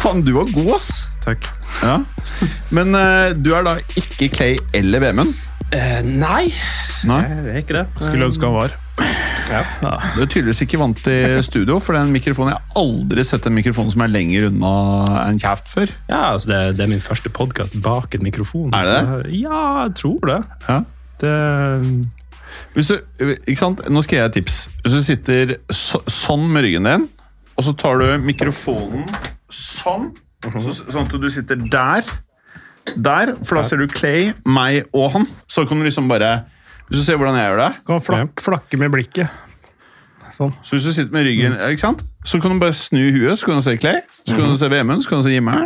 Faen, du var god, ass. Takk. Ja. Men uh, du er da ikke Clay eller Vemund? Uh, nei, Nei. jeg er ikke det. Skulle ønske han var. Du er tydeligvis ikke vant til studio, for den mikrofonen Jeg har aldri sett en mikrofon som er lenger unna en kjeft før. Ja, altså det, det er min første podkast bak en mikrofon. Er det så- ja, jeg tror det. Ja. det Hvis du, ikke sant? Nå skal jeg gi et tips. Hvis du sitter så, sånn med ryggen din, og så tar du mikrofonen sånn, så, sånn at du sitter der, der, for da ser du Clay, meg og han. Så kan du liksom bare Hvis du ser hvordan jeg gjør det Kan flak, flakke med blikket. Sånn. Så hvis du sitter med ryggen, ikke sant? Så kan du bare snu huet, så kan du se Clay, så kan du se Vemund, så kan du se Jimmy.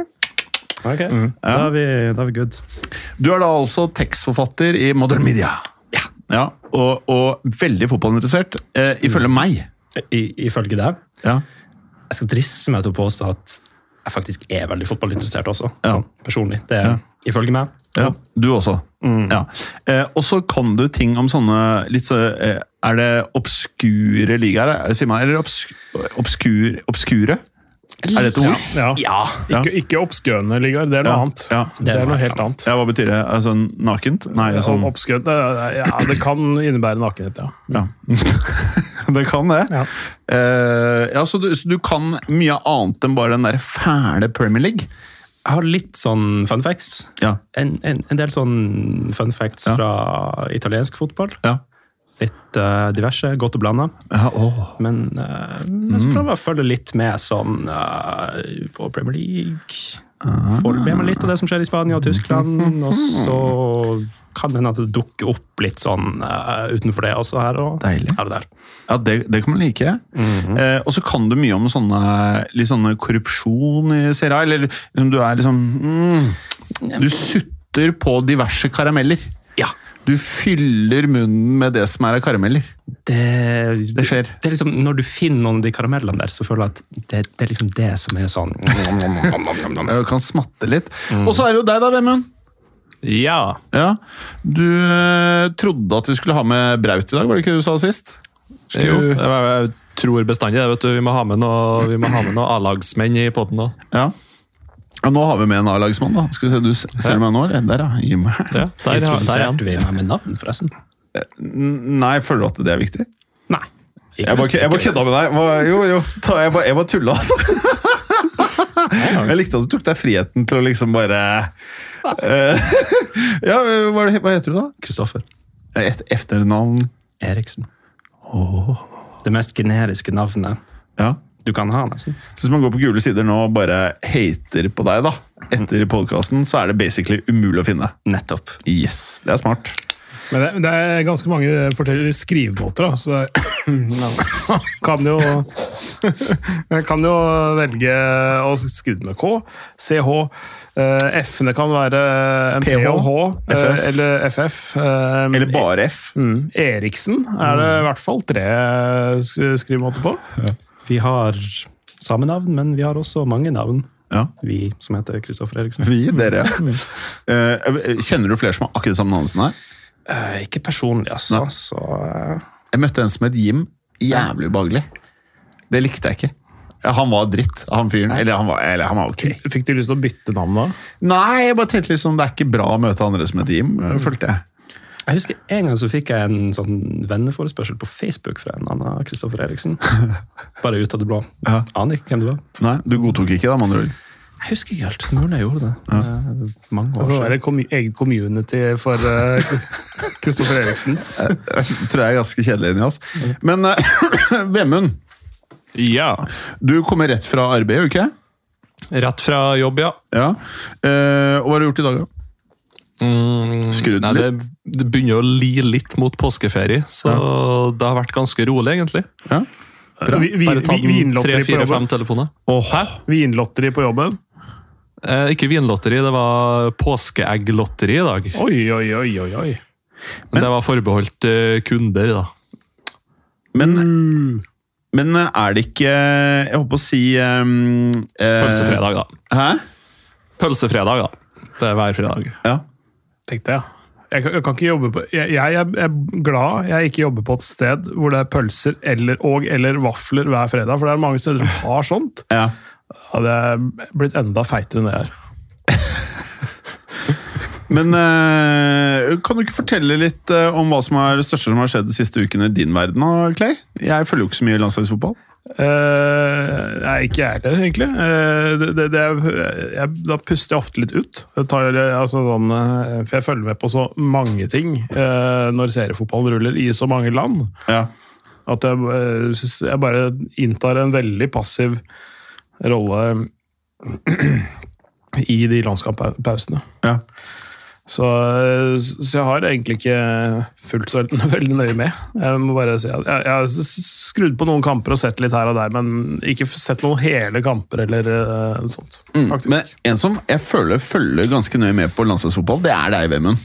Ok, da, er vi, da er vi good. Du er da altså tekstforfatter i Modern Media. Ja. og, og veldig fotballinteressert, eh, ifølge meg. I, ifølge deg. Ja. Jeg skal driste meg til å påstå at jeg faktisk er veldig fotballinteressert også. Ja. Sånn, personlig. Det er ifølge meg. Ja, du også. Ja. Eh, og så kan du ting om sånne litt så, eh, Er det obskure ligaer? Er det, sier man, eller obsk, obskur, obskure? Er det et ord? Ja. Ja. Ikke, ikke oppskøende ligaer, det er noe Ja, annet. ja. Det er noe helt annet. Ja, Hva betyr det? Altså, nakent? Nei, sånn det, er- ja, det kan innebære nakenhet, ja. ja. Det kan det. Ja. uh, ja, så du, så du kan mye annet enn bare den der fæle Premier League? Jeg har litt sånn fun facts. Ja. En, en, en del sånn fun facts Ja. fra italiensk fotball. Ja. Litt uh, diverse, godt og blanda. ja åh. Men uh, jeg skal prøve å følge litt med sånn uh, på Premier League. Få med meg litt av det som skjer i Spania og Tyskland. Og så kan det hende at det dukker opp litt sånn uh, utenfor det også her og, her og der. Ja, det, det kan man like. eh, og så kan du mye om sånne, litt sånne korrupsjon i Serie Eller liksom, du er liksom mm, Du sutter på diverse karameller. Ja. Du fyller munnen med det som er av karameller. Det, Det skjer. Det er liksom, når du finner noen av de karamellene der, så føler du at det, det er liksom det som er sånn Du kan smatte litt. Og så er det jo deg, da, Vemund. Ja. Ja. Du eh, trodde at vi skulle ha med Braut i dag, var det ikke det du sa sist? Skulle- Jo, jeg, jeg tror bestandig det. vet du. Vi må ha med noe- vi må ha med noen A-lagsmenn i poden òg. Ja. Ja. Nå har vi med en A-lagsmann, da. Skal vi se, Du ser ja. meg nå, eller? Der, ja. Gi meg. Ja, der, er. Introduserte vi meg med navn, forresten? N- Nei, føler du at det er viktig? Nei. Ikke Jeg bare, jeg bare kødda med deg. Jo, jo. Ta, jeg bare, jeg bare tulla, altså. Jeg likte at du tok deg friheten til å liksom bare eh, Ja, hva, er hva heter du, da? Kristoffer Et, efternavn Eriksen. Det mest generiske navnet Ja. Du kan ha, nesten. Så hvis man går på gule sider nå og bare hater på deg da etter podkasten, så er det basically umulig å finne. Nettopp. Yes, det er smart. Men det, det er ganske mange forskjellige skrivemåter, da, så det kan jo kan jo velge å skrive med K, CH. eh, F-ene kan være en P og H, eh, FF. eller FF. eh, Eller bare F. Mm. Eriksen er det i hvert fall tre sk- skrivemåter på. Vi har samme navn, men vi har også mange navn. Ja. Vi som heter Kristoffer Eriksen. Vi, dere. ja. kjenner du flere som har akkurat samme navn som deg? Eh, ikke personlig, altså. Nei. Så eh, Jeg møtte en som het Jim. Jævlig ubehagelig. Det likte jeg ikke. Han var dritt, han fyren. Eller han var, eller han var ok. Fikk du lyst til å bytte navn da? Nei, jeg bare tenkte liksom, det er ikke bra å møte andre som heter Jim, følte jeg. Jeg husker En gang så fikk jeg en sånn venneforespørsel på Facebook fra en annen Kristoffer Eriksen. Bare ut av det blå. Ja. Aner ikke hvem det var. Nei, du godtok ikke, da, med andre ord. Jeg husker ikke helt. Mulig jeg gjorde det. Ja. Mange år siden. så er siden. det eget community for eh, Kristoffer Eriksens. Jeg tror jeg er ganske kjedelig inni oss. Men uh, Vemund, Ja. du kommer rett fra arbeid, gjør du ikke? Rett fra jobb, ja. Ja. Uh, og hva har du gjort i dag, da? Mm, nei, det, det begynner å li litt mot påskeferie, så det har vært ganske rolig, egentlig. Ja. Vi- vi- Bare på tre-fire-fem telefoner. Hæ? Vinlotteri på jobben. Eh, ikke vinlotteri, det var påskeegglotteri i dag. Oi, oi, oi, oi. oi. Men det var forbeholdt uh, kunder, da. Men, men er det ikke Jeg holdt på å si um, eh, Pølsefredag, da. Hæ? Pølsefredag, da. Det er hver fredag. Ja. Tenkte jeg. Jeg kan, jeg kan ikke jobbe på jeg, jeg er- glad jeg ikke jobber på et sted hvor det er pølser eller, og eller vafler hver fredag, for det er mange steder som har sånt. ja. Hadde jeg blitt enda feitere enn det jeg er. Men eh, kan du ikke fortelle litt eh, om hva som er det største som har skjedd de siste ukene i din verden, Clay? Jeg følger jo ikke så mye landslagsfotball. Eh, nei, ikke jeg heller, egentlig. Uh, det, det, jeg, da puster jeg ofte litt ut. Jeg tar, eh, altså, sånn, for jeg følger med på så mange ting uh, når seriefotballen ruller i så mange land. Ja. At jeg, jeg bare inntar en veldig passiv rolle i de landskamppausene. Ja. Så, så jeg har egentlig ikke fulgt så veldig nøye med. Jeg må bare si at jeg, jeg har skrudd på noen kamper og sett litt her og der, men ikke sett noen hele kamper eller uh, sånt. faktisk. Men en som jeg føler følger ganske nøye med på landslagsfotball, det er deg, Vemund.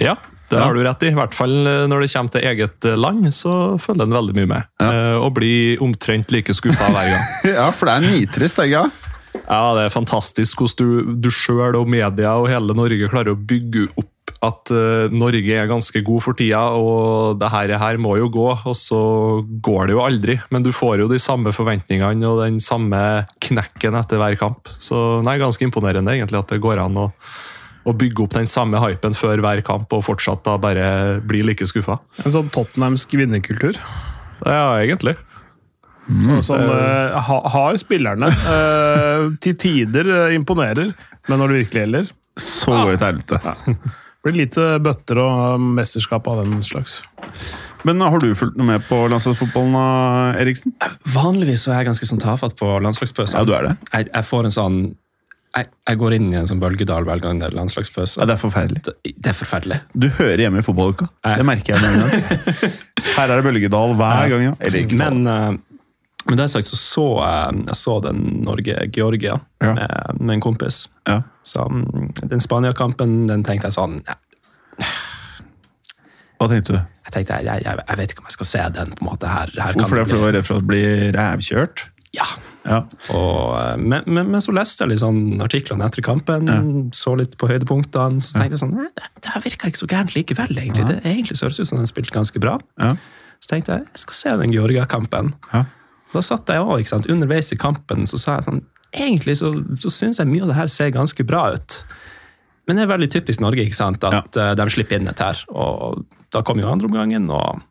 Ja, det Ja. har du rett i. I hvert fall eh, når det kommer til eget eh, land, så følger en veldig mye med. Eh, Og blir omtrent like skuffa hver gang. Ja, for det er nitrist, jeg. sant? Ja, det er fantastisk hvordan du, du sjøl og media og hele Norge klarer å bygge opp at uh, Norge er ganske god for tida, og det her, her må jo gå, og så går det jo aldri. Men du får jo de samme forventningene og den samme knekken etter hver kamp. Så nei, ganske imponerende egentlig at det går an å, å bygge opp den samme hypen før hver kamp, og fortsatt da bare bli like skuffa. En sånn tottenhamsk vinnerkultur. Ja, egentlig. Som eh, ha, har spillerne. Uh, til tider eh, imponerer, men når det virkelig gjelder Så går det til helvete. blir det lite bøtter og mesterskap av den slags. Men har du fulgt noe med på landslagsfotballen, Eriksen? Vanligvis så er jeg ganske sånn tafatt på landslagspause. Ja, du er det. Jeg, jeg får en sånn jeg, jeg går inn i en sånn bølgedal hver gang det er landslagspause. Ja, det er forferdelig. Det, det er forferdelig. Du hører hjemme i fotballuka. Det merker jeg med en gang. Her er det bølgedal hver gang, ja. Eller ikke Men, men det sagt så så jeg, jeg så den Norge-Georgia Ja. med, med en kompis. Ja. Så mm, Den Spania-kampen den tenkte jeg sånn ja, Hva tenkte du? Jeg tenkte, jeg, jeg, jeg vet ikke om jeg skal se den. på en måte her, her kan Hvorfor det? For du var redd for å bli rævkjørt? Ja. Ja. Og, eh, men, men, men så leste jeg litt sånn artiklene etter kampen, så litt på høydepunktene. Så tenkte jeg sånn, nei, det, det her virka ikke så gærent likevel. egentlig. Det egentlig så høres ut som den spilte ganske bra. Ja. Så tenkte jeg jeg skal se den Georgia-kampen. Ja. Da satt jeg også, underveis i kampen så sa jeg sånn Egentlig så, så syns jeg mye av det her ser ganske bra ut. Men det er veldig typisk Norge ikke sant, at ja. de slipper inn et her. Og da kom jo andreomgangen, og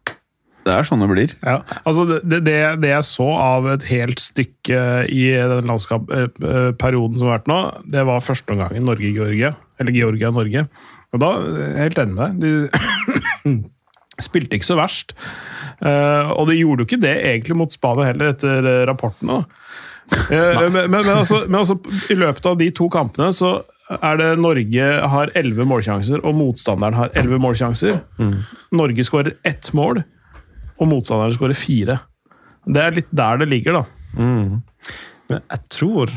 Det er sånn det blir. Ja, altså det, det, det jeg så av et helt stykke i den landskapsperioden som har vært nå, det var første omgangen Norge-Georgia. Eller Georgia-Norge. Og da helt enig med deg. Spilte ikke så verst. Eh, og det gjorde jo ikke det egentlig mot Spania heller, etter eh, rapportene. Eh, men, men, men, altså, men altså, i løpet av de to kampene så er det Norge har elleve målsjanser, og motstanderen har elleve målsjanser. Norge skårer ett mål, og motstanderen skårer fire. Det er litt der det ligger, da. Men jeg tror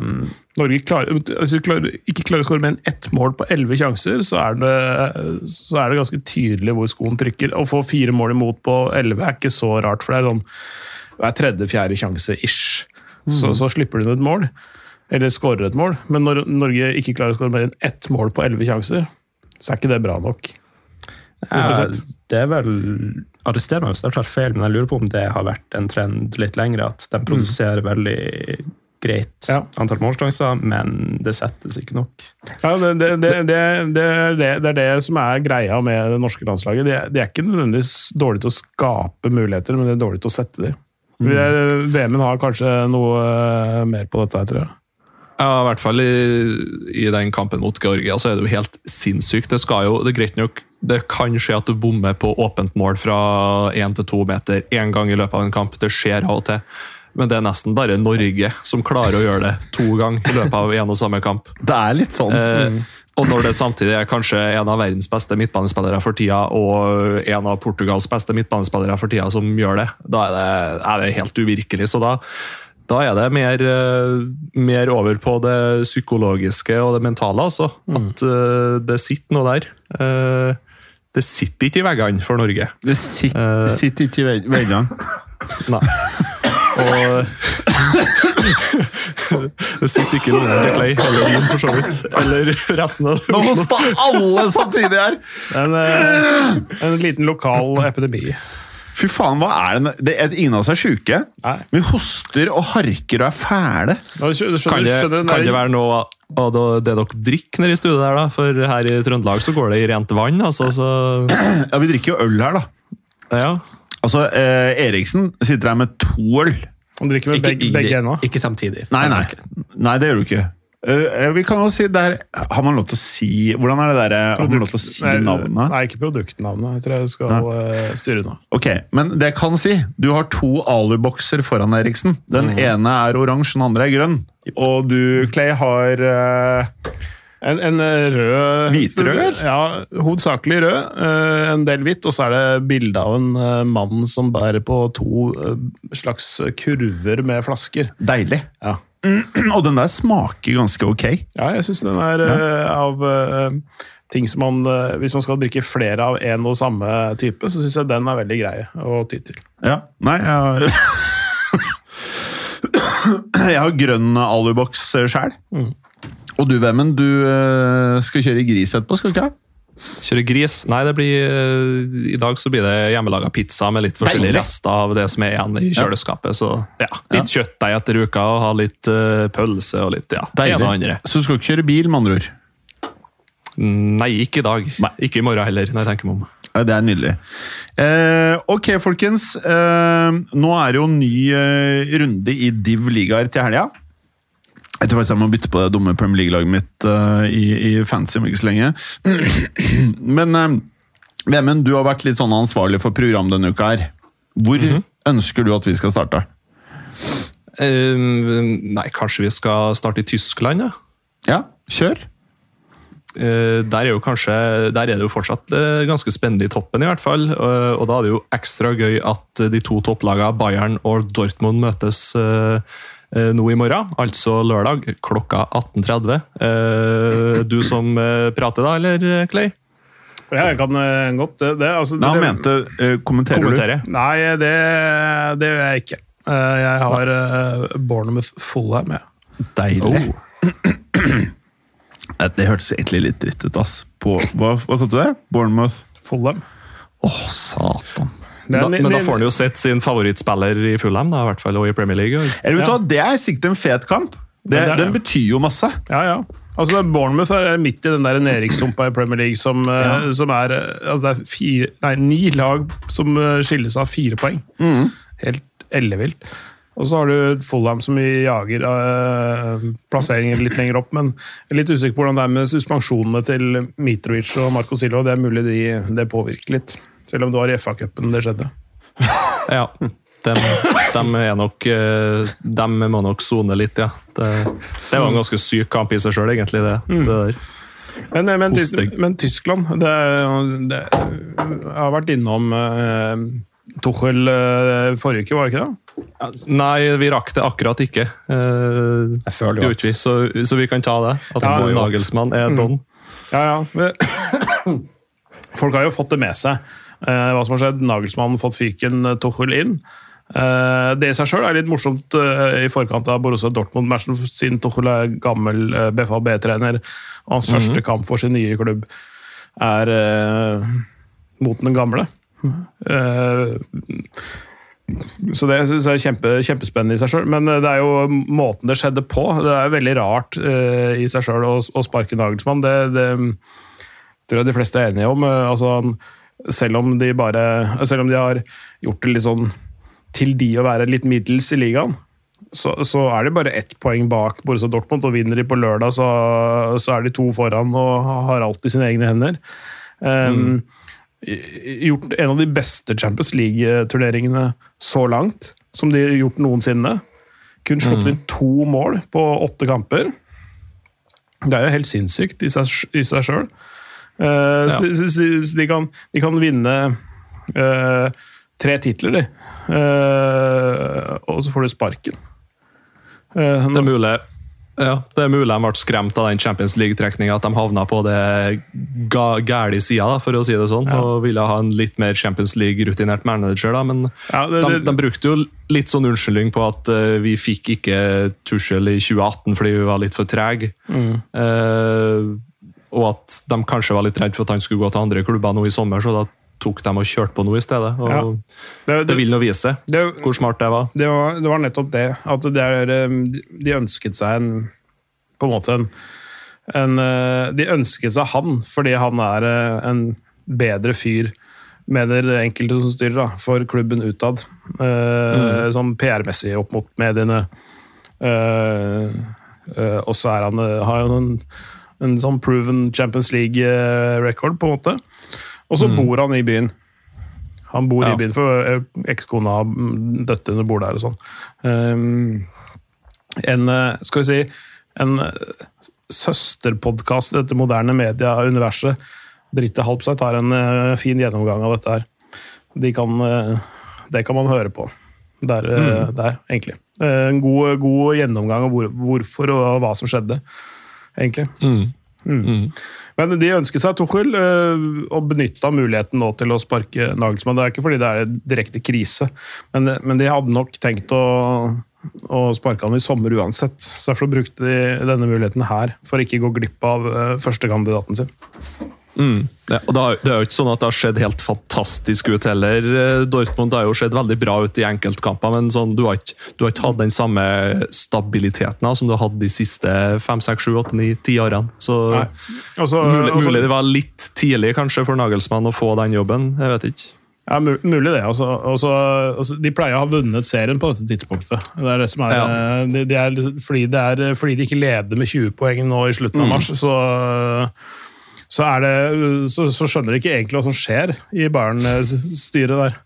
um, Norge klarer, vi klarer, ikke klarer å skåre mer enn ett mål på elleve sjanser, så er, det, så er det ganske tydelig hvor skoen trykker. Å få fire mål imot på elleve er ikke så rart, for det er sånn hver tredje-fjerde sjanse ish. Så, så slipper du inn et mål, eller skårer et mål. Men når Norge ikke klarer å skåre mer enn ett mål på elleve sjanser, så er ikke det bra nok. Eh, Det er vel Arrester meg hvis jeg tar feil, men jeg lurer på om det har vært en trend litt lengre. At de produserer veldig greit Ja. antall målsjanser, men det settes ikke nok. Ja, det, det, det, det, det, er det, er som er greia med det norske landslaget. De, er- de er ikke nødvendigvis dårlige til å skape muligheter, men de er dårlige til å sette dem. VM-en har kanskje noe eh, mer på dette, tror jeg. Ja, i hvert fall i, i den kampen mot Georgia så er det jo helt sinnssykt. Det skal jo, det er greit nok, det kan skje at du bommer på åpent mål fra én til to meter én gang i løpet av en kamp. Det skjer av og til. Men det er nesten bare Norge som klarer å gjøre det to ganger i løpet av en og samme kamp. Det er litt sånn. Eh, og når det samtidig er kanskje en av verdens beste midtbanespillere for tida, og en av Portugals beste midtbanespillere for tida som gjør det, da er det, er det helt uvirkelig. Så da, da er det mer, eh, mer over på det psykologiske og det mentale, altså. At uh, det sitter noe der. Uh, det sitter ikke i veggene for Norge. Det sit, uh, sitter ikke i veggene. Nei. Og Det sitter ikke lungen til Clay eller Wien, for så vidt. Eller resten av Nå hosta alle samtidig her! En, eh, en liten lokal epidemi. Fy faen, hva er det? det er, ingen av oss er sjuke. Vi hoster og harker og er fæle. Skjønner, Kan det, skjønner kan det være noe av det det dere drikker nede i studiet der, da? For her i Trøndelag så går det i rent vann, altså. Så, Ja, Vi drikker jo øl her, da. ja. Altså, eh, Eriksen sitter her med to øl. Han drikker med begge, begge ennå. ikke samtidig. Nei, nei. Nei, det gjør du ikke. Uh, vi kan jo si der, Har man lov til å si Hvordan er det der, Har man lov til å si Nei, navnet? Nei, ikke produktnavnet. Jeg tror jeg skal eh, styre nå. Ok, men det jeg kan si Du har to alubokser foran Eriksen. Den ene er oransje, den andre er grønn. Og du, Clay, har eh, En, en eh, rød Hvitrød. Ja, hovedsakelig rød. eh, En del hvitt, og så er det bilde av en eh, mann som bærer på to slags kurver med flasker. deilig. Ja, Og den der smaker ganske ok. ja jeg syns den er ja. av ting som man Hvis man skal drikke flere av en og samme type, så syns jeg den er veldig grei å ty til. Ja, nei, jeg har Jeg har grønn aluboks sjæl. Og du, Vemmen, du eh, skal kjøre gris etterpå, skal du ikke? Kjøre gris? Nei, det blir, eh, i dag så blir det hjemmelaga pizza med litt forskjellige Deilig. rester av det som er igjen i kjøleskapet. Så ja, litt kjøttdeig etter uka, og ha litt uh, pølse og litt ja, det ene og andre. Så du skal ikke kjøre bil, med andre ord? Nei, ikke i dag. Nei. Ikke i morgen heller, når jeg tenker meg om. Ja, det er nydelig. Eh, ok, folkens. Eh, nå er det jo ny eh, runde i Div ligaer til helga. Jeg tror faktisk jeg må bytte på det dumme Premier League-laget mitt uh, i, i fancy om ikke så lenge. Men eh, Vemund, du har vært litt sånn ansvarlig for program denne uka her. Hvor ønsker du at vi skal starte? Uh, nei, kanskje vi skal starte i Tyskland, ja. Ja, kjør. Uh, der er jo kanskje, der er det jo fortsatt uh, ganske spennende i toppen, i hvert fall. Uh, og da er det jo ekstra gøy at de to topplagene Bayern og Dortmund møtes nå i morgen, altså lørdag klokka 18.30. Eh, du som eh, prater da, eller Clay? Ja, jeg kan eh, godt det. det, altså, Da han mente Kommenterer, kommenterer du? Nei, det, det gjør jeg ikke. Eh, Jeg har uh, Bournemouth full her med. Deilig. Oh. Det hørtes egentlig litt dritt ut, ass. På, hva, hva kalte du det? Bournemouth? Fulham. Åh, satan. Det er Da, men da får han jo sett sin favorittspiller i Fulham, da, i hvert fall, og i Premier League. og- Eller du Ja. Det er sikkert en fet kamp. Det, Ja, det den betyr jo masse. Ja, ja. Altså, Bournemouth er midt i den der nedrikssumpa i Premier League som, eh, som er eh, altså, Det er fire, nei, ni lag som eh, skilles av fire poeng. Helt ellevilt. Og så har du Fulham som jager uh, plasseringer litt lenger opp, men jeg er litt usikker på hvordan det er med suspensjonene til Mitrovic og Marco Silva. Det er mulig de, det påvirker litt. Selv om det var i FA-cupen det skjedde. Ja, de, er nok eh, De må nok sone litt, ja. Det, det var en ganske syk kamp i seg sjøl, egentlig. det, det der. Men, eh, men, men Tyskland det, det, Jeg har vært innom eh, Tuchel eh, forrige uke, var det ikke det? Nei, vi rakk det akkurat ikke. Eh, Jeg føler jo at... vi, så, så vi kan ta det. At Ja. Nagelsmann er don. Ja, ja. Folk har jo fått det med seg, hva som har skjedd. Nagelsmann fått fyken eh, Tuchel inn. Eh, det i seg sjøl er litt morsomt eh, i forkant av Borussia Dortmund-matchen, siden Tuchel er gammel eh, BFA-B-trener. og Hans første kamp for sin nye klubb er uh, mot den gamle. Uh, så det synes jeg er kjempe, kjempespennende i seg sjøl. Men eh, det er jo måten det skjedde på. Det er jo veldig rart uh, i seg sjøl å, å, sparke Nagelsmann. Det, det, tror jeg de fleste er enige om. Altså, selv om de bare Selv om de har gjort det litt sånn til de å være litt middels i ligaen, så, så, er de bare ett poeng bak Borussia Dortmund, og vinner de på lørdag, så, så er de to foran og har alt i sine egne hender. Um, mm gjort en av de beste Champions League-turneringene så langt, som de har gjort noensinne. Kun sluppet mm. inn to mål på åtte kamper. Det er jo helt sinnssykt i seg, i seg sjøl. Uh, ja. Så, så, så de, kan, de, kan, vinne uh, tre titler, de. Uh, og så får du sparken. det er mulig ja, Det er mulig de ble skremt av den Champions League-trekninga, at de havna på det gæle sida, for å si det sånn, ja. og ville ha en litt mer Champions League-rutinert manager. da, Men ja, det, det, de, de, brukte jo litt sånn unnskyldning på at uh, vi fikk ikke tussel i 2018 fordi vi var litt for trege. Mm. Uh, og at de kanskje var litt redd for at han skulle gå til andre klubber nå i sommer, så da tok de og kjørte på noe i stedet. og ja. det, det, det, vil nå vise det, hvor smart det var. Det var, det var nettopp det. At er, um, de ønsket seg en På en måte en, en, uh, De ønsket seg han fordi han er uh, en bedre fyr, mener enkelte som styrer, da, for klubben utad. Uh, mm. Sånn PR-messig opp mot mediene. Og så er han, har han en, en sånn proven Champions League-record, på en måte. Og så mm. bor han i byen. Han bor ja. i byen, for eh, ekskona og døtrene bor der og sånn. Um, en, eh, skal vi si, en eh, søsterpodkast i dette moderne media-universet, Britte Halpseit, har en fin gjennomgang av dette her. De kan, det kan man høre på der, mm. der egentlig. En god, god, gjennomgang av hvor, hvorfor og hva som skjedde, egentlig. Mm. Mm. mm. Men de ønsket seg Tuchel øh, og benytta muligheten nå til å sparke Nagelsmann. Det er ikke fordi det er direkte krise, men, men de hadde nok tenkt å, å sparke han i sommer uansett. Så Derfor brukte de denne muligheten her, for ikke å gå glipp av øh, førstekandidaten sin. Mm. Ja, og det, er jo ikke sånn at det har skjedd helt fantastisk ut heller. Eh, Dortmund har jo sett veldig bra ut i enkeltkamper, men sånn, du, har ikke, du, har ikke, hatt den samme stabiliteten da, som du har hatt de siste fem, seks, sju, åtte, ni, ti årene. Så også, mulig, også, mulig, det var litt tidlig kanskje for Nagelsmann å få den jobben. Jeg vet ikke. Ja, Mulig det. Også, også, også, de pleier å ha vunnet serien på dette tidspunktet. Det er det som er, ja. de, de er fordi, det er, fordi de ikke leder med 20 poeng nå i slutten av mm. mars. så så, det, så, så skjønner de ikke egentlig hva som skjer i Bayern-styret der.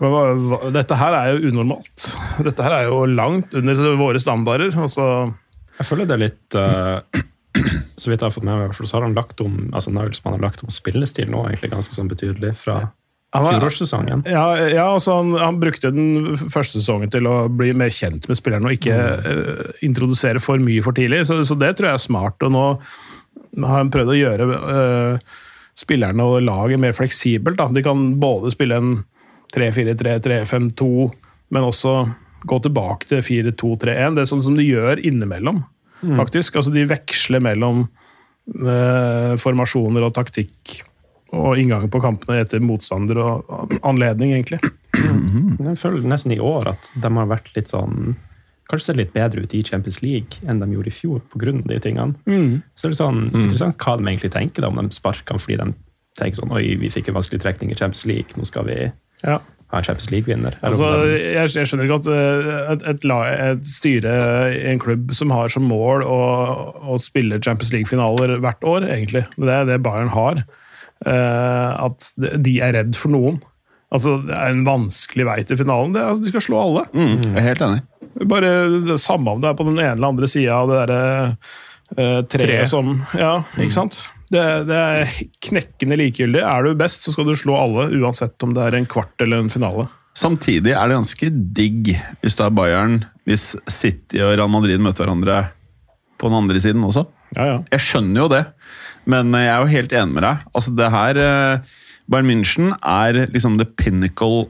For, dette her er jo unormalt. Dette her er jo langt under våre standarder. Jeg føler det er litt uh, Så vidt jeg har fått med meg, så har han lagt om altså Nagelsmann har lagt om spillestil nå egentlig ganske sånn betydelig fra fjorårssesongen. Ja, ja altså han, han, brukte den første sesongen til å bli mer kjent med spillerne og ikke uh, introdusere for mye for tidlig. Så, så, det tror jeg er smart. og nå har han prøvd å gjøre uh, spillerne og laget mer fleksibelt. Da. De kan både spille en 3-4-3, 3-5-2, men også gå tilbake til 4-2-3-1. Det er sånn som de gjør innimellom, mm. faktisk. Altså, de veksler mellom uh, formasjoner og taktikk og inngangen på kampene etter motstander og anledning, egentlig. Mm. Jeg føler nesten i år at de har vært litt sånn kanskje ser litt bedre ut i Champions League enn de gjorde i fjor pga. de tingene. Mm. Så det er sånn mm. interessant hva de egentlig tenker da, om de sparker fordi de tenker sånn Oi, vi fikk en vanskelig trekning i Champions League, nå skal vi ja. ha en Champions League-vinner. Altså, jeg, jeg, skjønner ikke at eh, et, et, et, styre i en klubb som har som mål å, å spille Champions League-finaler hvert år, egentlig, det er det Bayern har, uh, at de er redd for noen. Altså, Det er en vanskelig vei til finalen. Det, altså, de skal slå alle. Mm, jeg er helt enig. Bare Samme om det er på den ene eller andre sida av det derre uh, treet Tre. som Ja, ikke mm. sant? Det, det, er knekkende likegyldig. Er du best, så skal du slå alle, uansett om det er en kvart eller en finale. Samtidig er det ganske digg hvis det er Bayern, hvis City og Real Madrid møter hverandre på den andre siden også. Ja, ja. Jeg skjønner jo det, men jeg er jo helt enig med deg. Altså, det her uh, Bayern München er liksom the pinnacle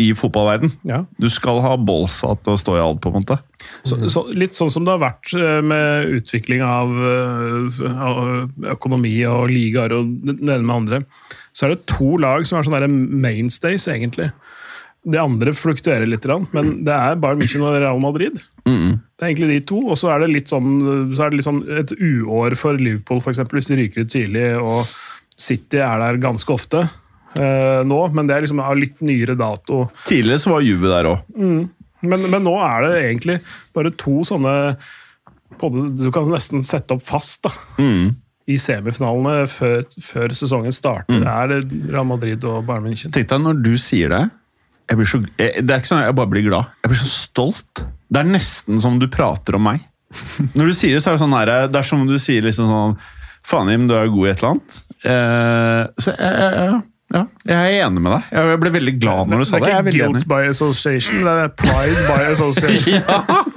i fotballverden. Ja. Du skal ha bolsa til å stå i alt, på en måte. Så, så, litt sånn som det har vært eh, med utvikling av, eh, av økonomi og ligaer og det ene med andre, så er det to lag som er sånne mainstays, egentlig. De andre fluktuerer litt, men det er Bayern München og Real Madrid. Det er egentlig de to. Og så er det litt sånn, så er det litt sånn et uår for Liverpool, eksempel, hvis de ryker ut tidlig. Og City er der ganske ofte eh, nå, men det er liksom av litt nyere dato. Tidligere så var Juve der òg. Men, men nå er det egentlig bare to sånne både, Du kan nesten sette opp fast da, i semifinalene før, før sesongen starter. Det er det Real Madrid og Bayern München. Tenk deg når du sier det jeg blir så, jeg, Det er ikke sånn at jeg bare blir glad. Jeg blir så stolt. Det er nesten som du prater om meg. Når du sier det, så er det sånn her, det er som om du sier liksom sånn Faen, Jim, du er god i et eller annet. Eh, så jeg, jeg, ja, jeg er enig med deg. Jeg ble veldig glad når du sa det. det er ikke guilt enig. by association, det er pride by association.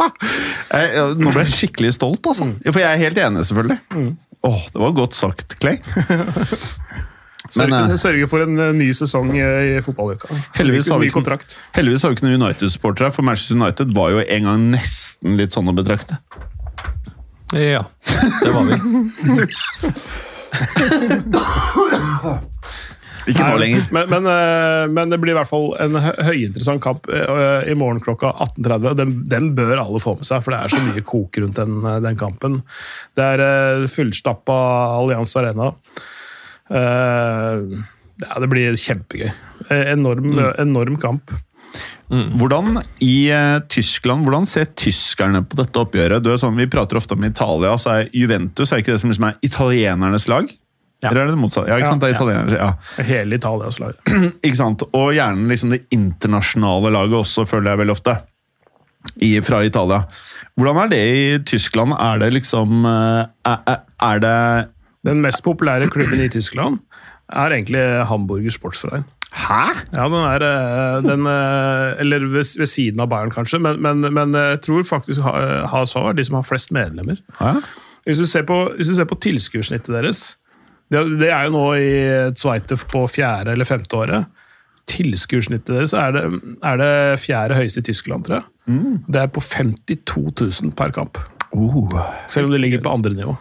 Jeg- nå ble jeg skikkelig stolt, altså. For jeg er helt enig, selvfølgelig. Åh, det var godt sagt, Clay. Men, Sørge, eh, sørge for en eh, ny sesong i fotballuka. Heldigvis har vi ikke- Heldigvis har vi ikke noen United-supportere, for Manchester United var jo en gang nesten litt sånn å betrakte. Ja, det var vi. Ikke nå lenger. Men, men, eh, men det blir i hvert fall en høyinteressant kamp eh, i morgen klokka 18.30. Den, den bør alle få med seg, for det er så mye kok rundt den, eh, den kampen. Det er eh, fullstappa Allianz Arena. Eh, Ja, det blir kjempegøy. Enorm, Enorm, enorm kamp. Hvordan i eh, Tyskland, hvordan ser tyskerne på dette oppgjøret? Du er sånn, vi prater ofte om Italia, så er Juventus er ikke det som liksom er italienernes lag? Ja. Eller er det det motsatte? Ja, ikke sant? Det er italienere. ja. Hele Italias lag. Ikke sant? Og gjerne liksom det internasjonale laget også, føler jeg veldig ofte. I, fra Italia. Hvordan er det i Tyskland? Er det liksom eh, Er, er- det Den mest populære klubben i Tyskland er egentlig Hamburger Sportsverein. Hæ? Ja, den er eh, den, eh, Eller ved, ved siden av Bayern, kanskje, men, men, men jeg tror faktisk HSV er de som har flest medlemmer. Hæ? Hvis du ser på, hvis du ser på tilskuersnittet deres det, det er jo nå i Zweite på fjerde eller femte året. Tilskuersnittet deres er det, er det fjerde høyeste i Tyskland, tror jeg. Det er på 52 000 per kamp. Oh. Selv om de ligger på andre nivå.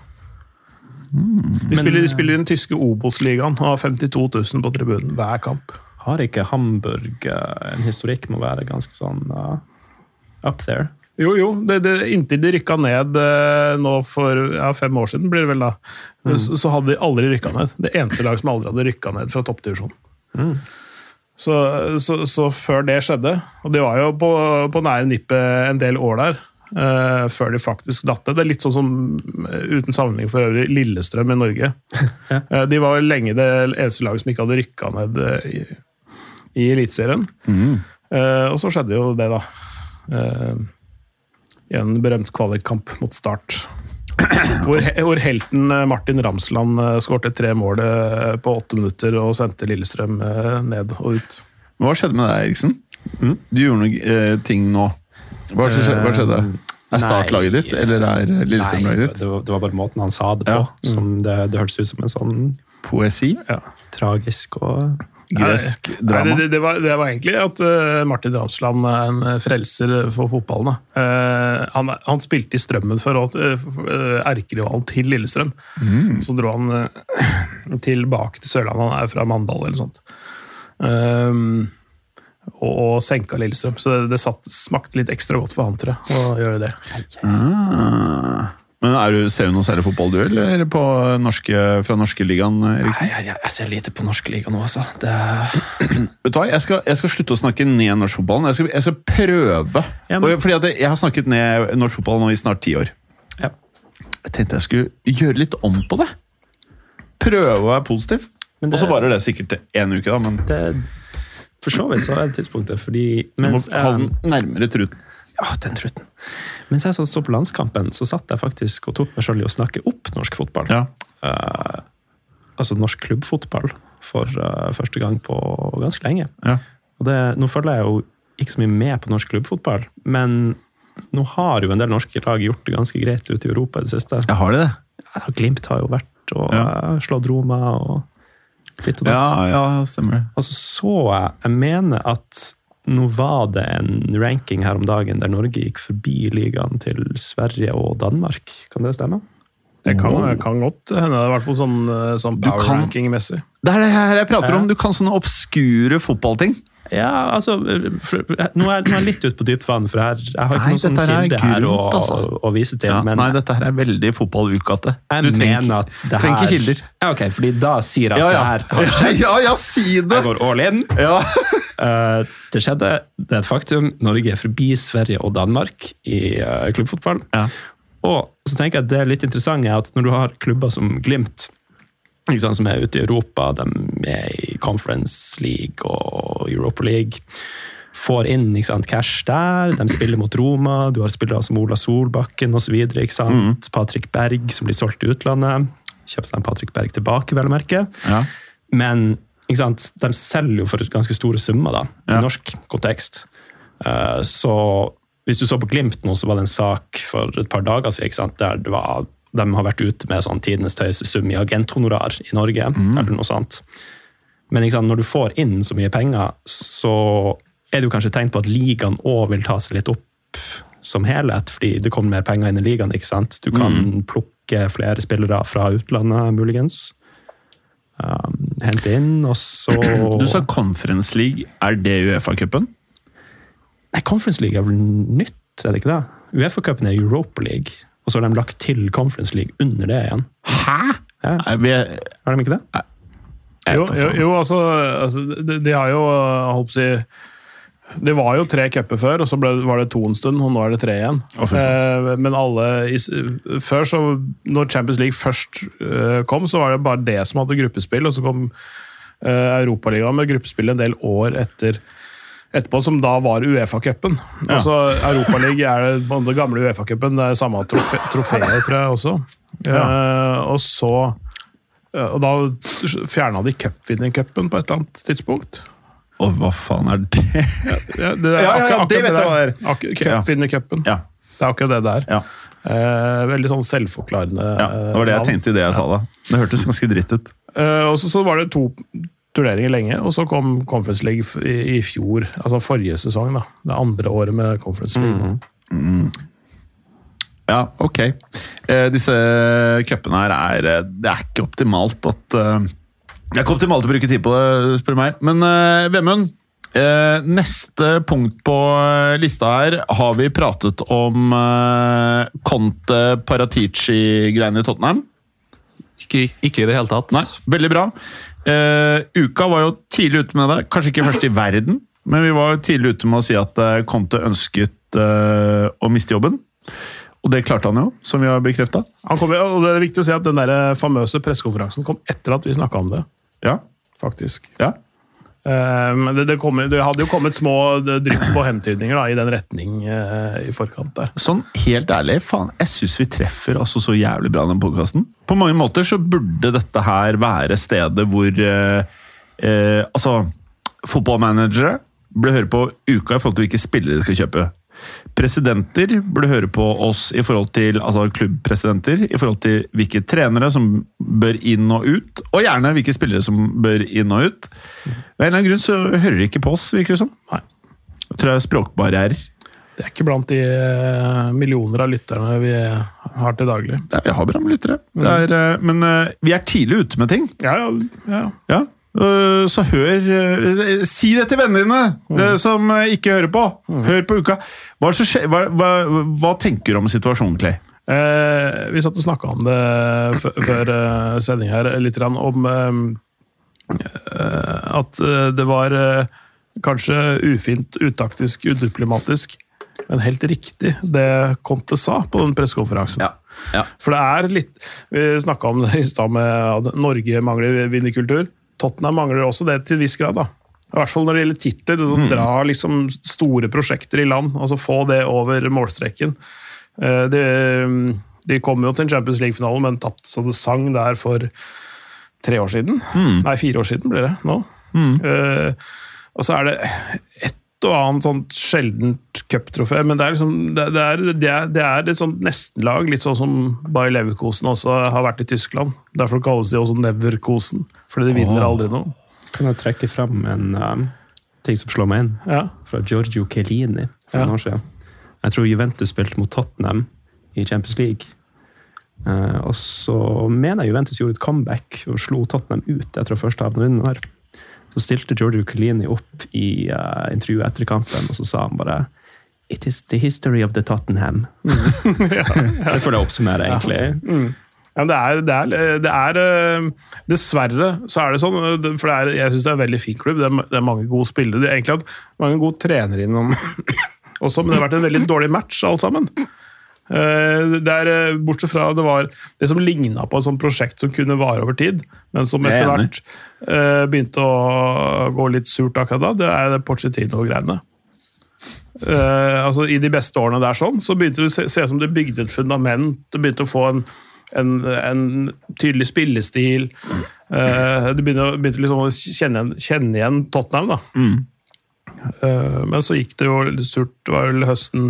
De spiller, de spiller i den tyske Obos-ligaen og har 52 000 på tribunen hver kamp. Har ikke Hamburg eh, en historikk med å være ganske sånn uh, up there? Jo, jo. Det, det, inntil de rykka ned eh, nå for ja, fem år siden, blir det vel da, så, så hadde de aldri rykka ned. Det eneste lag som aldri hadde rykka ned fra toppdivisjon. Så, så, så før det skjedde, og de var jo på, på nære nippet en del år der, Uh, før de faktisk datt ned. Det er litt sånn som, eh, uten sammenligning for øvrig, Lillestrøm i Norge. Eh, de var lenge det eneste laget som ikke hadde rykka ned uh, i, i Eliteserien. Eh, og så skjedde jo det, da. I en berømt kvalikkamp mot Start. Hvor, hvor helten eh, Martin Ramsland eh, skårte tre mål eh, på åtte minutter og sendte Lillestrøm ned og ut. Hva skjedde med deg, Eriksen? Du gjorde noe eh, ting nå. Hva skjedde? Hva skjedde? Er Start laget ditt, eller er Lillestrøm laget det, ditt? var, det var bare måten han sa det på. Ja. Som det, det hørtes ut som en sånn Poesi? Ja. tragisk og Gresk Nei, drama? det, det, var, det var egentlig at uh, Martin Ramsland er en frelser for fotballen. da. Eh, han, han spilte i Strømmen for, uh, for uh, erkerivalen til Lillestrøm. Så dro han eh, tilbake til Sørlandet. Han er fra Mandal eller noe sånt. Um, og, og senka Lillestrøm. Så det, det satt, smakte litt ekstra godt for han, tror jeg, å gjøre det. Ah. Men er du, Ser du noe særlig fotball, du, eller på norske, fra norske ligaen, Eriksen? jeg, jeg ser lite på norske liga nå, altså. Det, Vet du hva, jeg skal, jeg skal slutte å snakke ned norsk fotball. Jeg skal, jeg skal prøve. Ja, men- fordi at jeg har snakket ned norsk fotball nå i snart ti år. Ja. Jeg tenkte jeg skulle gjøre litt om på det. Prøve å være positiv. Og så varer det sikkert én uke, da. Men det, for så vidt så er det tidspunktet, fordi du må mens jeg, holde den nærmere truten. Ja, den truten. Mens jeg så på landskampen, så satt jeg faktisk og tok meg selv i å snakke opp norsk fotball. Ja. Uh, altså norsk klubbfotball for uh, første gang på ganske lenge. Ja. Og det, nå følger jeg jo ikke så mye med på norsk klubbfotball, men nå har jo en del norske lag gjort det ganske greit ute i Europa i det siste. Jeg har det. Ja, Glimt har jo vært og Ja. eh, slått Roma og litt og datt. Ja, ja, stemmer det. Og så så jeg Jeg mener at nå var det en ranking her om dagen der Norge gikk forbi ligaen til Sverige og Danmark. Kan det stemme? Det kan, kan godt hende. I hvert fall sånn, eh, sånn power ranking-messig. Det er det her jeg prater om. Du kan sånne obskure fotballting. Ja, altså, nå, er, jeg litt ute på dypt vann, for her, jeg har ikke Nei, noen sånn kilde her å, altså. å vise til. Ja, men nei, dette her er veldig fotballukete. jeg Du trenger- at det her ikke kilder. Ja, ok, fordi da sier jeg at Ja, ja. det her har skjedd. ja, ja, si det! Jeg går all in. Ja. uh, det skjedde, det er et faktum. Norge er forbi Sverige og Danmark i uh, klubbfotball. Ja. Og så tenker jeg at det er litt interessant er at når du har klubber som Glimt, ikke sant, som er ute i Europa, de er i Conference League og Europa League, får inn ikke sant, cash der, de spiller mot Roma, du har spillere som Ola Solbakken osv. Mm. Patrick Berg som blir solgt til utlandet. Kjøpte de Patrick Berg tilbake, vel å merke. Ja. Men de selger jo for ganske store summer da, i Ja. norsk kontekst. Uh, så hvis du så på Glimt nå, så var det en sak for et par dager siden der det var, de har vært ute med sånn tidenes høyeste sum i agenthonorar i Norge. eller noe sånt. Men sant, når du får inn så mye penger, så er det jo kanskje tegn på at ligaen òg vil ta seg litt opp som helhet, fordi det kommer mer penger inn i ligaen. ikke sant? Du kan plukke flere spillere fra utlandet, muligens. Um, hente inn, og så Du sa Conference League. Er det Uefa-cupen? Nei, Conference League er vel nytt, er det ikke det? Uefa-cupen er Europa League, og så har de lagt til Conference League under det igjen. Hæ? Ja. Nei, vi, Har de ikke det? Jo, jo, jo altså, altså de, de har jo jeg holdt på å si Det var jo tre cuper før, og så ble, var det to en stund, og nå er det tre igjen. Oh, eh, men alle i, Før, så Når Champions League først eh, kom, så var det bare det som hadde gruppespill, og så kom uh, Europaligaen med gruppespill en del år etter etterpå, som da var Uefa-cupen. Ja. Altså, Europaligaen er det den gamle Uefa-cupen, det er samme trofe, trofeet, tror jeg også. Eh, og så uh, Og da fjerna de cupvinnercupen på et eller annet tidspunkt. Og hva faen er det? Ja, det, Ja, ja, ja, det vet jeg hva er. Ja. Cupvinnercupen. Ja. Det er akkurat det det er. Ja. Eh, veldig sånn selvforklarende ja, det var det jeg navn. tenkte i det jeg sa da. Det hørtes ganske dritt ut. Eh, og så, så var det to turneringer lenge, og så kom Conference League i, i fjor. Altså forrige sesong, da. Det andre året med Conference League. Ja, ok. Eh, disse cupene her er eh, Det er ikke optimalt at eh, Det er ikke optimalt å bruke tid på det, spør du meg. Men eh, Vemund, eh, neste punkt på eh, lista her har vi pratet om eh, Conte Paratici-greiene i Tottenham. Ikke, ikke i det hele tatt. Nei, veldig bra. Eh, uka var jo tidlig ute med det. Kanskje ikke først i verden, men vi var tidlig ute med å si at eh, Conte ønsket uh, å miste jobben. Og det klarte han jo, som vi har bekrefta. Det er viktig å si at Den der famøse pressekonferansen kom etter at vi snakka om det. Ja. faktisk. ja. Eh, Men det, det, kom, det hadde jo kommet små drypp på hentydninger da, i den retning uh, i forkant der. Sånn helt ærlig, faen, jeg syns vi treffer altså så jævlig bra den podkasten. På mange måter så burde dette her være stedet hvor uh, uh, Altså, fotballmanagere burde høre på uka i forhold til hvilke spillere de skal kjøpe. Presidenter burde høre på oss i forhold til altså klubbpresidenter, i forhold til hvilke trenere som bør inn og ut, og gjerne hvilke spillere som bør inn og ut. Av en eller annen grunn så hører de ikke på oss, virker det som. Nei. Jeg tror det er språkbarrierer. Det er ikke blant de eh, millioner av lytterne vi har til daglig. Ja, vi har bra med lyttere. Det er, eh, men eh, vi er tidlig ute med ting. Ja, ja, ja. Ja. Øh, Så hør øh, Si det til vennene dine mm. som øh, ikke hører på. Hør på uka. Hva, som skjer- hva, hva, hva tenker du om situasjonen, Clay? Eh, vi satt og snakka om det før eh, sending her, litt om eh, at det var kanskje ufint, utaktisk, udiplomatisk, men helt riktig det Conte sa på den pressekonferansen. Ja. For det er litt Vi snakka om det i stad med at Norge mangler vinnerkultur. Tottenham mangler også det til en viss grad. da. I hvert fall når det gjelder titler. Mm. drar liksom store prosjekter i land. altså Få det over målstreken. De, de kom jo til en Champions League-finale, men tapte så det sang der for tre år siden. Mm. Nei, fire år siden blir det nå. Eh, og så er det et og annet sånt sjeldent cuptrofé, men det er, liksom, det, det, er, det, er, det er et sånt nestenlag, litt sånn som Bayer Leverkosen også har vært i Tyskland. Derfor kalles de også Neverkosen, fordi de vinner aldri noe. Kan jeg trekke fram en um, ting som slår meg inn? Ja. Fra Giorgio Chiellini for Ja. noen år siden. Jeg tror Juventus spilte mot Tottenham i Champions League. Uh, og så mener jeg Juventus gjorde et comeback og slo Tottenham ut etter å først ha vunnet der. Så stilte Giorgio Collini opp i uh, intervjuet etter kampen, og så sa han bare It is the history of the Tottenham. Det føler jeg oppsummerer, egentlig. Ja, men det er, det er, det er eh, Dessverre så er det sånn, for det er, jeg syns det er en veldig fin klubb. Det er, det er mange gode spillere. Det er egentlig hatt mange gode trenere innom også, men det har vært en veldig dårlig match, alt sammen. Eh, Det er, eh, bortsett fra det var det som ligna på et sånt prosjekt som kunne vare over tid, men som er etter hvert eh, begynte å gå litt surt akkurat da, det er det Pochettino-greiene. Altså I de beste årene der sånn, så begynte det å se, se ut som det bygde et fundament. Det begynte å få en, en, en tydelig spillestil. Uh, det begynte, begynte liksom å kjenne, kjenne igjen Tottenham. da. Eh, men så gikk det jo litt surt. Det var vel høsten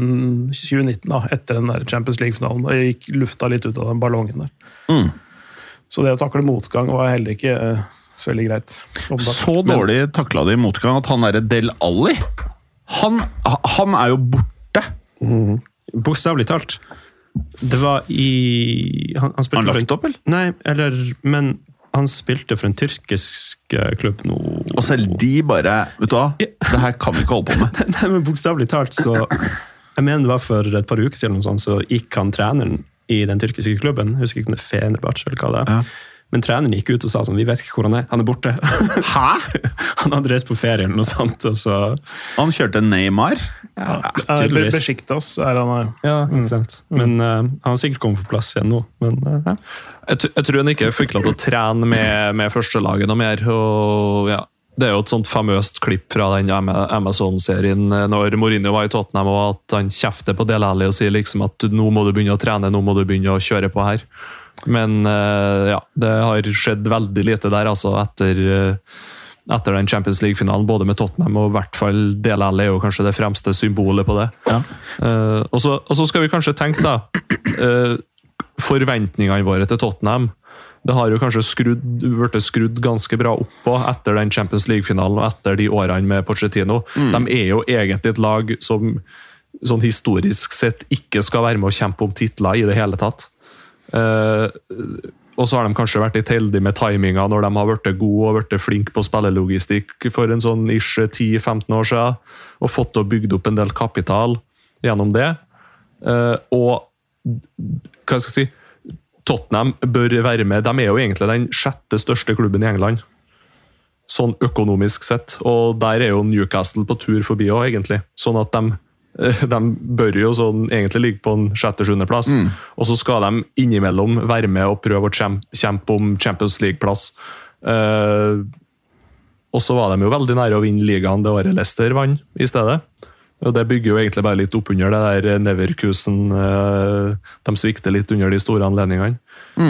2019, da, etter den der Champions League-finalen. Da gikk lufta litt ut av den ballongen der. Så det å takle motgang var heller ikke eh, så veldig greit. Så dårlig takla de i motgang at han derre Del Alli han, han er jo borte! Bokstavelig talt. Det var i Han, han spilte han lagt opp, eller? Nei, eller Men han spilte for en tyrkisk eh, klubb nå. Og selv de bare Vet du hva, det her kan vi ikke holde på med. Nei, men Bokstavelig talt, så Jeg mener det var for et par uker siden, sånt, så gikk han treneren i den tyrkiske klubben. Jeg husker ikke om det er Fenerbahçe eller hva det er. Ja. Men treneren gikk ut og sa sånn Vi vet ikke hvor han er. Han er borte. Hæ?! han hadde reist på ferie eller noe sånt. og så... Han kjørte Neymar. Ja, tydeligvis. Besjiktas er han eh, Ja, ikke sant. Men uh, han har sikkert kommet på plass igjen nå. Men uh. Jeg, jeg tror han ikke fikk lov til å trene med, med førstelaget noe mer. og ja, Det er jo et sånt famøst klipp fra den Amazon-serien eh, når Mourinho var i Tottenham, og at han kjefter på Del Alli og sier liksom at nå må du begynne å trene, nå må du begynne å kjøre på her. Men eh, ja, det har skjedd veldig lite der, altså, etter, eh, etter den Champions League-finalen, både med Tottenham og i hvert fall DLL Alli er jo kanskje det fremste symbolet på det. Og, så, og så skal vi kanskje tenke, da uh, Forventningene våre til Tottenham det har jo kanskje skrudd, vært skrudd ganske bra opp på etter den Champions League-finalen og etter de årene med Pochettino. De er jo egentlig et lag som sånn historisk sett ikke skal være med å kjempe om titler i det hele tatt. Eh, og så har de kanskje vært litt heldige med timinga når de har blitt gode og blitt flinke på spillelogistikk for en sånn ish 10-15 år siden, og fått og bygd opp en del kapital gjennom det. Eh, og hva skal jeg si Tottenham bør være med. De er jo egentlig den sjette største klubben i England. Sånn økonomisk sett. Og der er jo Newcastle på tur forbi òg, egentlig. Sånn at de, de bør jo sånn egentlig ligge på en sjette-sjuendeplass. Og så skal de innimellom være med og prøve å kjempe, om Champions League-plass. Uh, og så var de jo veldig nære å vinne ligaen det året Leicester vant i stedet. Og Det bygger jo egentlig bare litt opp under det der Neverkusen. uh, De svikter litt under de store anledningene.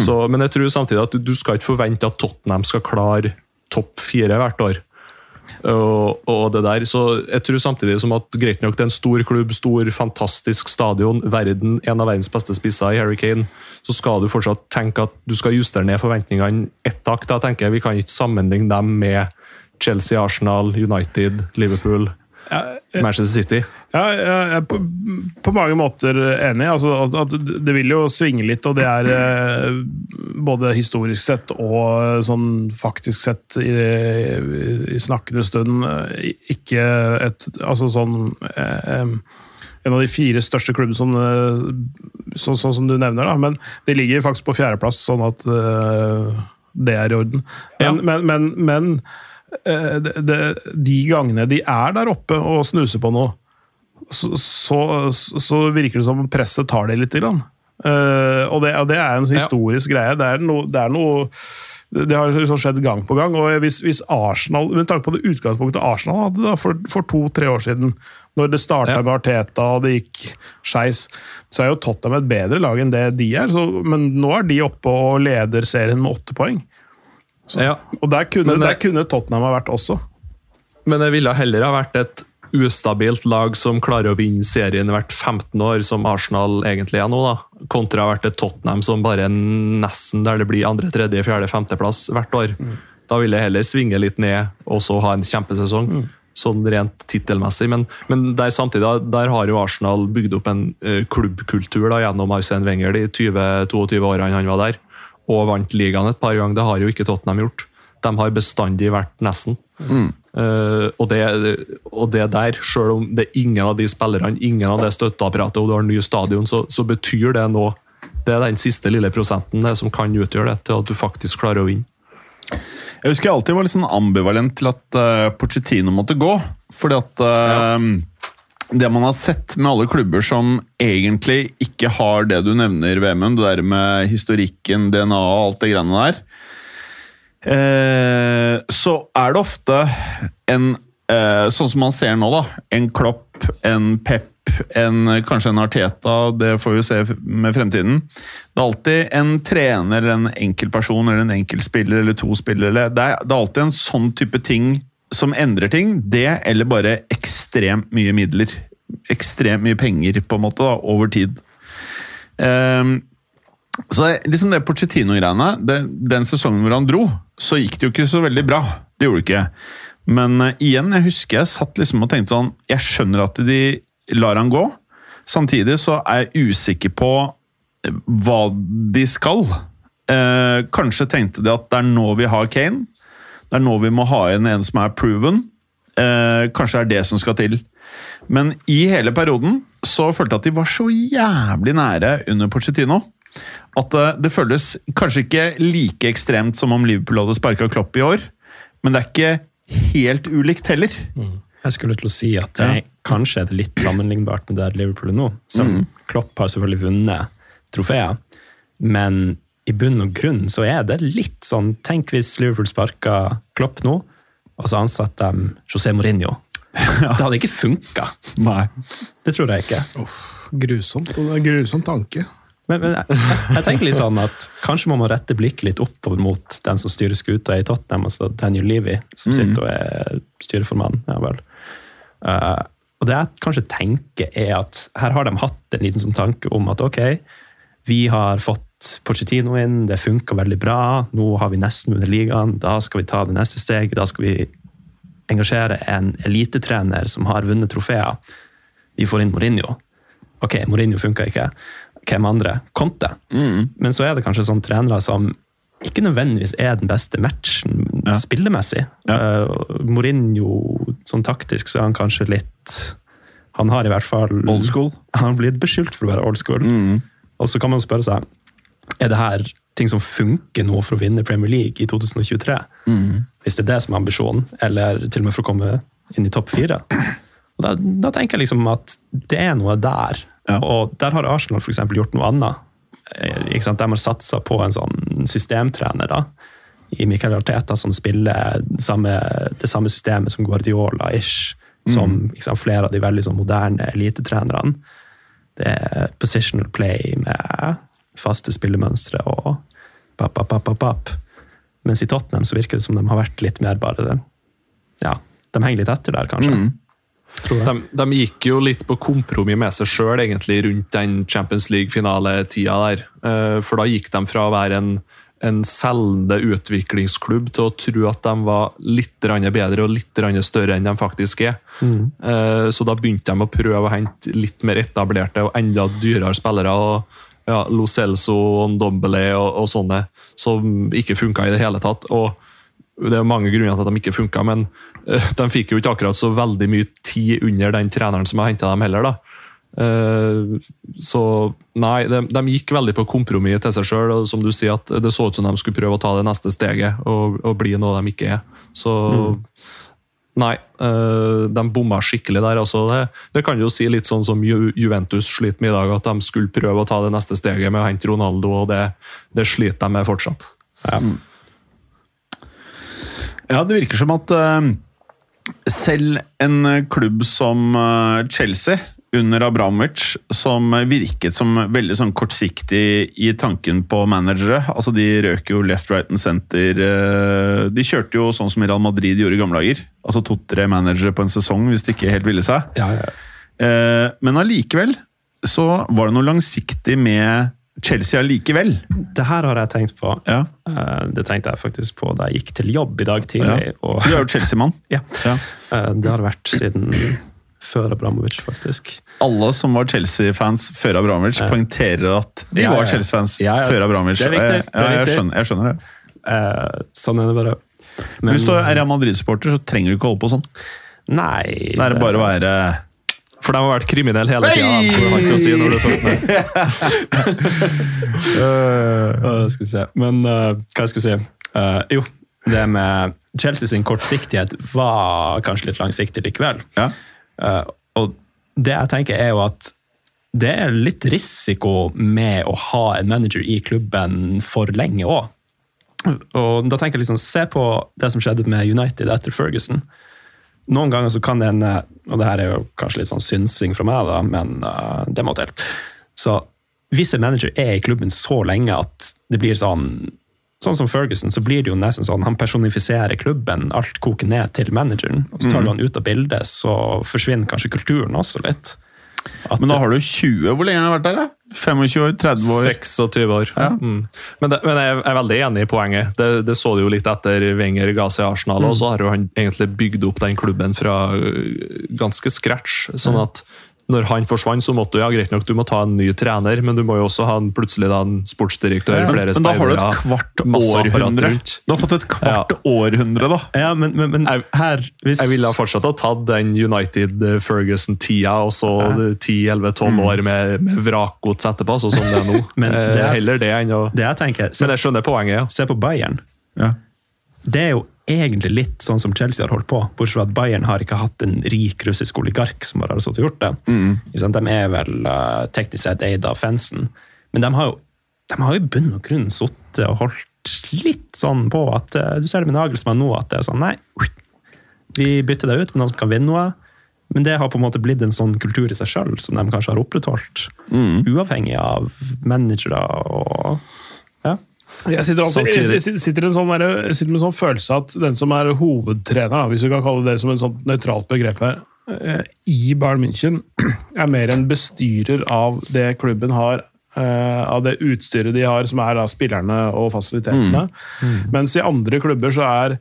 Så, men jeg tror samtidig at du, du skal ikke forvente at Tottenham skal klare topp fire hvert år. Og, og det der, så jeg tror samtidig som at greit nok det er en stor klubb, stor, fantastisk stadion, verden, en av verdens beste spisser i Harry Kane, så skal du fortsatt tenke at du skal justere ned forventningene ett tak. Da tenker jeg Vi kan ikke sammenligne dem med Chelsea, Arsenal, United, Liverpool, Manchester City. Ja, jeg er på, på mange måter enig. Altså, at, at det vil jo svinge litt, og det er eh, både historisk sett og sånn faktisk sett i, i snakkende stund eh, ikke et Altså sånn eh, En av de fire største klubbene som eh, sånn, sånn som du nevner, da. Men de ligger faktisk på fjerdeplass, sånn at eh, det er i orden. Men, men, men, men eh, det, de gangene de er der oppe og snuser på noe, så, så, så virker det som presset tar det litt. Grann. Uh, og, det, og det er en historisk greie. Det er noe, det er noe det har liksom skjedd gang på gang. og Hvis, hvis Arsenal, med tanke på det utgangspunktet Arsenal hadde da, for, for to-tre år siden, når det starta Ja. med Arteta og det gikk skeis, så er jo Tottenham et bedre lag enn det de er. Så, men nå er de oppe og leder serien med åtte poeng. Ja. Og der kunne, Men der kunne Tottenham ha vært også. Men det ville heller ha vært et ustabilt lag som klarer å vinne serien hvert 15 år, som Arsenal egentlig er nå, da. kontra vært et Tottenham som bare er nesten der det blir andre, tredje, fjerde, femteplass hvert år. Da vil jeg heller svinge litt ned og så ha en kjempesesong. sånn rent tittelmessig. Men, men der samtidig der har jo Arsenal bygd opp en uh, klubbkultur da, gjennom Arsene Wenger de 20-22 årene han var der. Og vant ligaen et par ganger. Det har jo ikke Tottenham gjort. De har bestandig vært nesten. Mm. Uh, og, det, og, det, der, selv om det er ingen av de spillerne, ingen av det støtteapparatet, og du har ny stadion, så, så betyr det noe. Det er den siste lille prosenten det som kan utgjøre det, til at du faktisk klarer å vinne. Jeg husker jeg alltid var litt sånn ambivalent til at uh, Pochettino måtte gå. Fordi at uh, ja. det man har sett med alle klubber som egentlig ikke har det du nevner, Vemund, det der med historikken, DNA og alt det greiene der, uh, så er det ofte en Sånn som man ser nå, da. En Klopp, en Pep en, kanskje en Arteta, det får vi se med fremtiden. Det er alltid en trener en enkeltperson eller en enkeltspiller eller to spillere. Det er, det er alltid en sånn type ting som endrer ting. Det eller bare ekstremt mye midler. Ekstremt mye penger, på en måte, da, over tid. Um, så liksom det Pochettino-greiene Den sesongen hvor han dro, så gikk det jo ikke så veldig bra. Det gjorde det ikke. Men uh, igjen, jeg husker jeg satt liksom og tenkte sånn Jeg skjønner at de lar han gå. Samtidig så er jeg usikker på eh, hva de skal. Uh, kanskje tenkte de at det er nå vi har Kane. Det er nå vi må ha igjen en som er proven. Uh, kanskje det er det som skal til. Men i hele perioden så følte jeg at de var så jævlig nære under Pochettino. At det, det føles kanskje ikke like ekstremt som om Liverpool hadde sparka Klopp i år, men det er ikke helt ulikt heller. Mm. Jeg skulle til å si at det, ja. kanskje er det litt sammenlignbart med der Liverpool er nå. Som mm. Klopp har selvfølgelig vunnet trofeer, men i bunn og grunn så er det litt sånn Tenk hvis Liverpool sparka Klopp nå, og så ansatte de José Mourinho. Ja. Det hadde ikke funka. Det tror jeg ikke. Oh, grusomt. Det er en grusom tanke. Men, men jeg, jeg, tenker litt sånn at kanskje må man rette blikket litt oppover mot den som styrer skuta i Tottenham, altså Daniel Levy, som mm. sitter og er styreformann. Ja, vel. Uh, og det jeg kanskje tenker, er at her har de hatt en liten sånn tanke om at ok, vi har fått Pochettino inn, det funka veldig bra, nå har vi nesten vunnet ligaen, da skal vi ta det neste steget, da skal vi engasjere en elitetrener som har vunnet trofeer. Vi får inn Mourinho. Ok, Mourinho funka ikke hvem andre? Conte. Mm. Men så er det kanskje sånne trenere som ikke nødvendigvis er den beste matchen ja. spillemessig. Ja. Uh, Mourinho, sånn taktisk, så er han kanskje litt Han har i hvert fall Old school? Han har blitt beskyldt for å være old school. Mm. Og så kan man spørre seg er det her ting som funker nå for å vinne Premier League i 2023. Mm. Hvis det er det som er ambisjonen, eller til og med for å komme inn i topp fire. Da, da, tenker jeg liksom at det er noe der ja. Og der har Arsenal for gjort noe annet. Eh, ikke sant? De har satsa på en sånn systemtrener da, i Michael Arteta, som spiller samme, det samme systemet som Guardiola-ish. Som mm. sant, flere av de veldig sånn, moderne elitetrenerne. Det er positional play med faste spillemønstre og pap, pap, pap, pap. Mens i Tottenham så virker det som de har vært litt mer bare Ja, de henger litt etter der, kanskje. Mm. De, de, gikk jo litt på kompromiss med seg sjøl rundt den Champions League-finaletida der. Eh, for da gikk de fra å være en, en selgende utviklingsklubb til å tro at de var litt bedre og litt større enn de faktisk er. Mm. Eh, så da begynte de å prøve å hente litt mer etablerte og enda dyrere spillere. og ja, Lo Celso og Ndombele og, og sånne som ikke funka i det hele tatt. og det er mange grunner til at de ikke funka, men uh, de fikk jo ikke akkurat så veldig mye tid under den treneren som har henta dem heller. da. Uh, så nei, de, de, gikk veldig på kompromiss til seg sjøl. Som du sier, at det så ut som de skulle prøve å ta det neste steget og, og bli noe de ikke er. Så mm. nei, uh, de bomma skikkelig der. Altså, det, det, kan jo si litt sånn som Ju Juventus sliter med i dag, at de skulle prøve å ta det neste steget med å hente Ronaldo, og det, det sliter de med fortsatt. Ja. Mm. Ja, det virker som at uh, selv en klubb som uh, Chelsea under Abramovic, som virket som veldig sånn kortsiktig i tanken på managere. Altså, De røk jo left, right and center. Uh, de kjørte jo sånn som Real Madrid gjorde i gamle dager. Altså to-tre managere på en sesong hvis de ikke helt ville seg. Ja, ja. Men allikevel så var det noe langsiktig med Chelsea allikevel. Det her har jeg tenkt på. Ja. Eh, Det tenkte jeg faktisk på da jeg gikk til jobb i dag tidlig. Ja. Du er jo Chelsea-mann. ja. Ja. Eh, Det har vært siden før Abramovic, faktisk. Alle som var Chelsea-fans før Abramovic, poengterer at de var Chelsea-fans før Abramovic. Det er viktig, Jeg- det er jeg, skjønner, jeg skjønner det. Eh, Sånn er det bare. Men, Hvis du er Real Madrid-supporter, så trenger du ikke holde på sånn. Nei Da er det bare å være For de har vært kriminelle hele tida. Si. Øh, skal vi se. Men uh, hva jeg skulle si? Uh, jo, det med Chelsea sin kortsiktighet var kanskje litt langsiktig likevel. Ja. Og det jeg tenker er jo at det er litt risiko med å ha en manager i klubben for lenge òg. Og da tenker jeg liksom, Se på det som skjedde med United etter Ferguson. Noen ganger så kan det hende, og det her er jo kanskje litt sånn synsing fra meg, da, men uh, det må til. Så hvis en manager er i klubben så lenge at det blir sånn Sånn som Ferguson, så blir det jo nesten sånn han personifiserer klubben. Alt koker ned til manageren. og Så tar du han ut av bildet, så forsvinner kanskje kulturen også litt. At Men da har du 20 Hvor lenge har du vært der? da? 25 år? 30 år? 26 år. Mm. Men, det, men jeg er veldig enig i poenget. Det, det så du jo litt etter Wenger ga seg Arsenal, og så har jo han egentlig bygd opp den klubben fra øh, ganske scratch. sånn at når han forsvant, så måtte du ja, greit nok, du må ta en ny trener, men du må jo også ha en, plutselig da, en sportsdirektør, flere Men da har du et kvart århundre. Du har fått et kvart århundre, da. Ja, men, men, men Jeg- her hvis, Jeg ville ha fortsatt ha tatt den United-Ferguson-tida, og så 10-11-12 år med, med vrakgods etterpå, sånn som det er nå. Men Eh, det er- Heller det enn å Det jeg tenker, se, Men jeg skjønner poenget, ja. se på Bayern. Ja. Det er jo egentlig litt sånn som Chelsea har holdt på, bortsett fra at Bayern har ikke hatt en rik russisk oligark som bare har satt og gjort det. Mm. De er vel eh, teknisk sett eid av fansen, men de har jo de har i bunn og grunn sittet og holdt litt sånn på at eh, Du ser det med Nagelsmann nå, at det er sånn Nei, vi bytter deg ut med noen som kan vinne noe. Men det har på en måte blitt en sånn kultur i seg sjøl som de kanskje har opprettholdt. Uavhengig av managere og. Jeg sitter, alltid, jeg, sitter, en sånn der, sitter med en sånn følelse at den som er hovedtrener, hvis vi kan kalle det som et sånt nøytralt begrep her, eh, i Bayern München, er mer en bestyrer av det klubben har, eh, av det utstyret de har, som er da spillerne og fasilitetene. Mens i andre klubber så er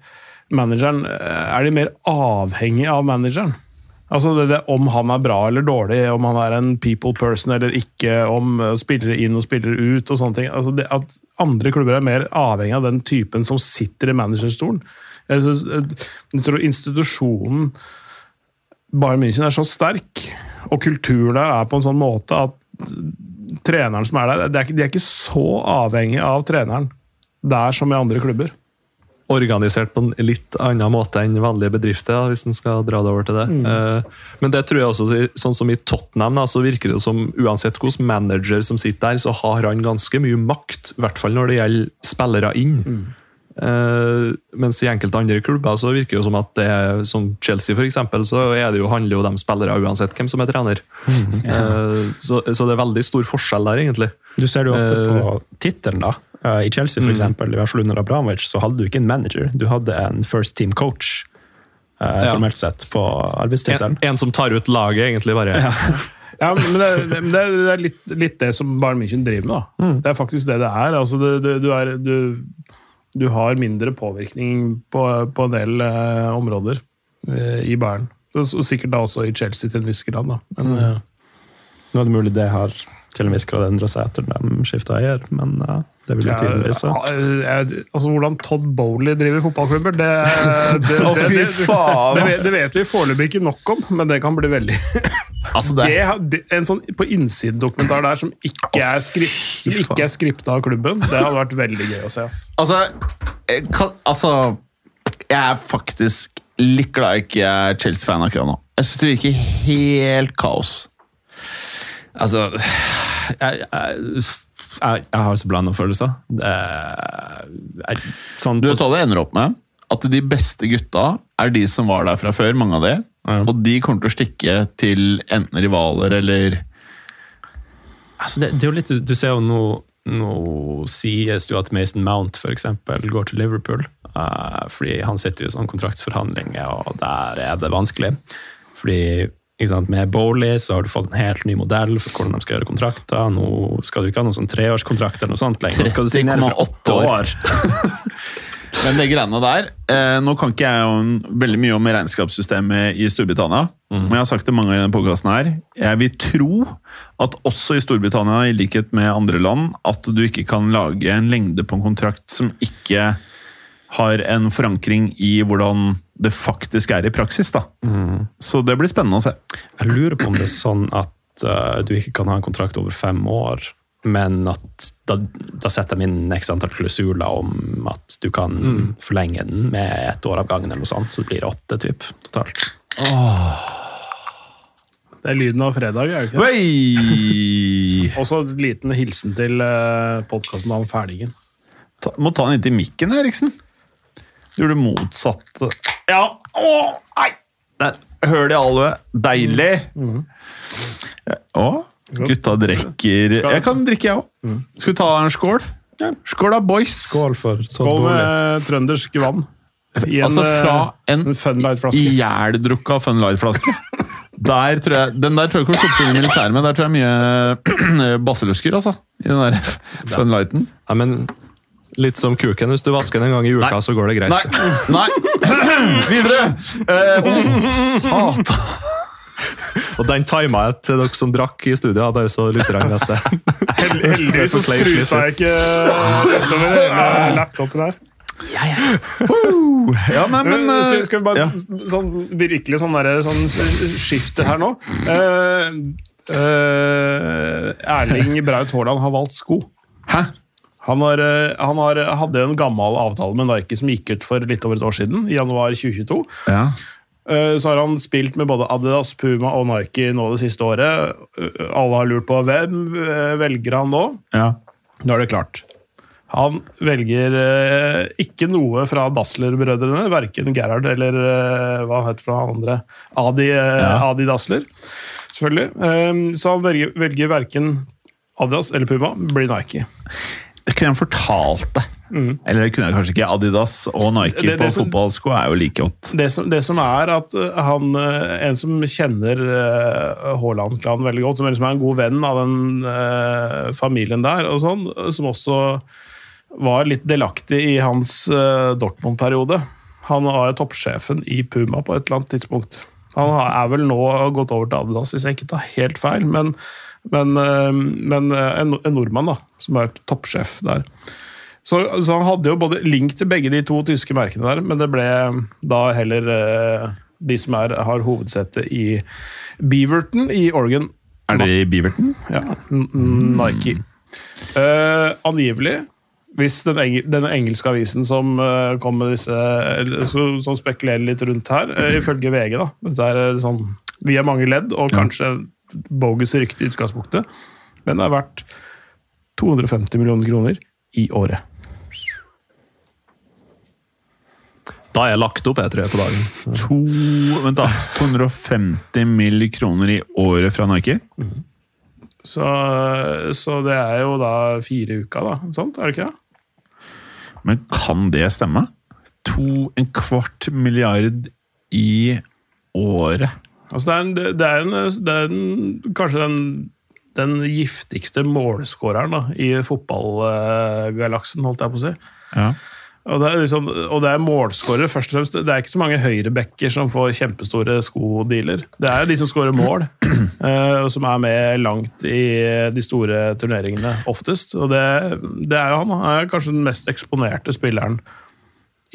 manageren eh, er de mer avhengig av manageren. Altså det, det, Om han er bra eller dårlig, om han er en people person eller ikke, om spillere inn og spillere ut og sånne ting. Altså det, at Andre klubber er mer avhengig av den typen som sitter i managerstolen. Eh, jeg tror institusjonen Bayern München er så sterk, og kulturen der er på en sånn måte at treneren som er der, er de er ikke så avhengig av treneren der som i andre klubber. Organisert på en litt annen måte enn vanlige bedrifter, hvis en skal dra det over til det. Mm. Men det tror jeg også, sånn som i Tottenham, så virker det jo som uansett hvilken manager som sitter der, så har han ganske mye makt, i hvert fall når det gjelder spillere inn. Eh, mens i enkelte andre klubber så virker det jo som at det er, som Chelsea for eksempel, så er det jo, handler jo de spillere uansett hvem som er trener. Eh, så, så det er veldig stor forskjell der, egentlig. Du ser det jo ofte Eh, på tittelen, da. Eh, I Chelsea, for eksempel, i hvert fall under Abramovic, så hadde du ikke en manager. Du hadde en first team coach, Uh, Ja. formelt sett, på En, arbeidstittelen. en som tar ut laget, egentlig bare. Ja, men det, det, det er- litt, litt det som Bayern München driver med. da. Det er faktisk det det er. Altså, du, du, du, er du, du har mindre påvirkning på, på en del eh, områder eh, i Bayern. Og, og sikkert da også i Chelsea til en viss grad. da. Men, eh, Nå er det mulig det har til en viss grad endra seg etter de skifta eier, men eh, det vil jo tydeligvis vise. Altså, Hvordan Todd Bowley driver fotballklubber, det, det, det, det, det, vet- det vet vi foreløpig ikke nok om, men det kan bli veldig Altså, det det, En sånn på innsidedokumentar der som ikke er, skript, som ikke er skripta av klubben, det hadde vært veldig gøy å se. Altså, jeg kan, altså Jeg er faktisk litt glad jeg ikke er Chelsea-fan akkurat nå. Jeg syns det virker helt kaos. Altså Jeg, jeg, jeg, jeg har så blanda følelser. Det er, sånn, Du vet hva det ender opp med? At de beste gutta er de som var der fra før, mange av de. Ja. Og de kommer til å stikke til enten rivaler eller altså det, det er jo litt, Du ser jo nå nå sies det jo at Mason Mount for eksempel, går til Liverpool. Uh, fordi han sitter jo i sånn kontraktsforhandlinger, og der er det vanskelig. Fordi? Med Bowley så har du fått en helt ny modell for hvordan de skal gjøre kontrakter. Nå skal du ikke ha noen sånn treårskontrakt eller noe sånt lenger. Nå skal du signere for åtte år. Men det greiene der eh, Nå kan ikke jeg jo veldig mye om regnskapssystemet i Storbritannia. Men jeg har sagt det mange ganger i denne podcasten her. Jeg vil tro at også i Storbritannia, i likhet med andre land, at du ikke kan lage en lengde på en kontrakt som ikke har en forankring i hvordan det faktisk er i praksis. da. Så det blir spennende å se. Jeg lurer på om det er sånn at uh, du ikke kan ha en kontrakt over fem år, men at da, da setter de inn x antall klusuler om at du kan forlenge den med ett år av gangen, eller noe sånt, så det blir åtte typ, totalt. Det er lyden av fredag, er det ikke? det? Også en liten hilsen til uh, podkasten om Ferdigen. Ta, må ta den inntil mikken, Eriksen. Gjorde det motsatte. Ja! Å, nei! Der. Hør det, alle Deilig! Å, gutta drikker Jeg kan drikke, jeg òg. Skal vi ta en skål? Skål da, boys! Skål for så Skål med trøndersk vann. I en, Altså fra eh, en en Fun Light-flaske. ihjeldrukka Fun Light-flaske. Der tror jeg, den der tror jeg ikke du sluppet inn i militæret med. Der tror jeg mye basselusker, altså. I den der Fun Lighten. Ja, men litt som kuken. Hvis du vasker den en gang i uka, Nei. så går det greit. Nei! Nei! Videre! Eh, åh, satan. Og den tima jeg til dere som drakk i studio, bare så lytterne vet det. Heldigvis så spruta jeg ikke utover hele laptopen her. Ja, nei, men Men, skal, eh, skal vi bare ja. sånn, virkelig sånn, derre- sånn skifte her nå? Eh, eh, Erling Braut Haaland har valgt sko. Hæ? Han, har, eh, han har, hadde en gammel avtale med Nike som gikk ut for litt over et år siden, i januar 2022. Ja. Eh, Så har han spilt med både Adidas, Puma og Nike nå det siste året. Eh, Alle har lurt på hvem velger han nå. ja. Nå er det klart. Han velger ikke noe fra Dassler-brødrene, verken Gerhard eller hva han heter fra andre. Adi, Ja. Adi Dassler, selvfølgelig. Så han velger, velger verken Adidas eller Puma, blir Nike. Det kunne jeg fortalt deg. Eller det kunne jeg kanskje ikke. Adidas og Nike Mm. Det- det på fotballsko er jo like godt. Det som, det som er at eh, han, eh, en som kjenner eh, Haaland-klanen veldig godt, som liksom er en god venn av den familien der, og sånn, som også var litt delaktig i hans Dortmund-periode. Han var toppsjefen i Puma på et eller annet tidspunkt. Han er vel nå gått over til Adidas, hvis jeg ikke tar helt feil, men, men, eh, men eh, en, en nordmann da, som er toppsjef der. Så, så han hadde jo både link til begge de to tyske merkene der, men det ble da heller eh, de som er, har hovedsete i Beaverton i Oregon. Er det i Beaverton? Ja, Nike. Eh, angivelig, hvis den, eng den engelske avisen som eh, kom med disse eller, så, Som spekulerer litt rundt her, ifølge VG, da Dette er sånn via mange ledd, og kanskje bogus rykte i utgangspunktet, men det er verdt 250 millioner kroner i året. Da er jeg lagt opp, jeg tror jeg, på dagen. To, vent da, 250 mill. kroner i året fra Nike? Så, så det er jo da fire uker, da. Sånt, Er det ikke det? Men kan det stemme? To, en kvart milliard i året. Altså det er, en, det er, en, det er en, kanskje den, den giftigste målskåreren da, i fotballgalaksen, holdt jeg på å si. Ja. Og det er, liksom, og det er målskårere først og fremst. Det er ikke så mange høyrebacker som får kjempestore skodealer. Det er de som skårer mål, eh, og som er med langt i de store turneringene oftest. Og det, det er jo han. Han er kanskje den mest eksponerte spilleren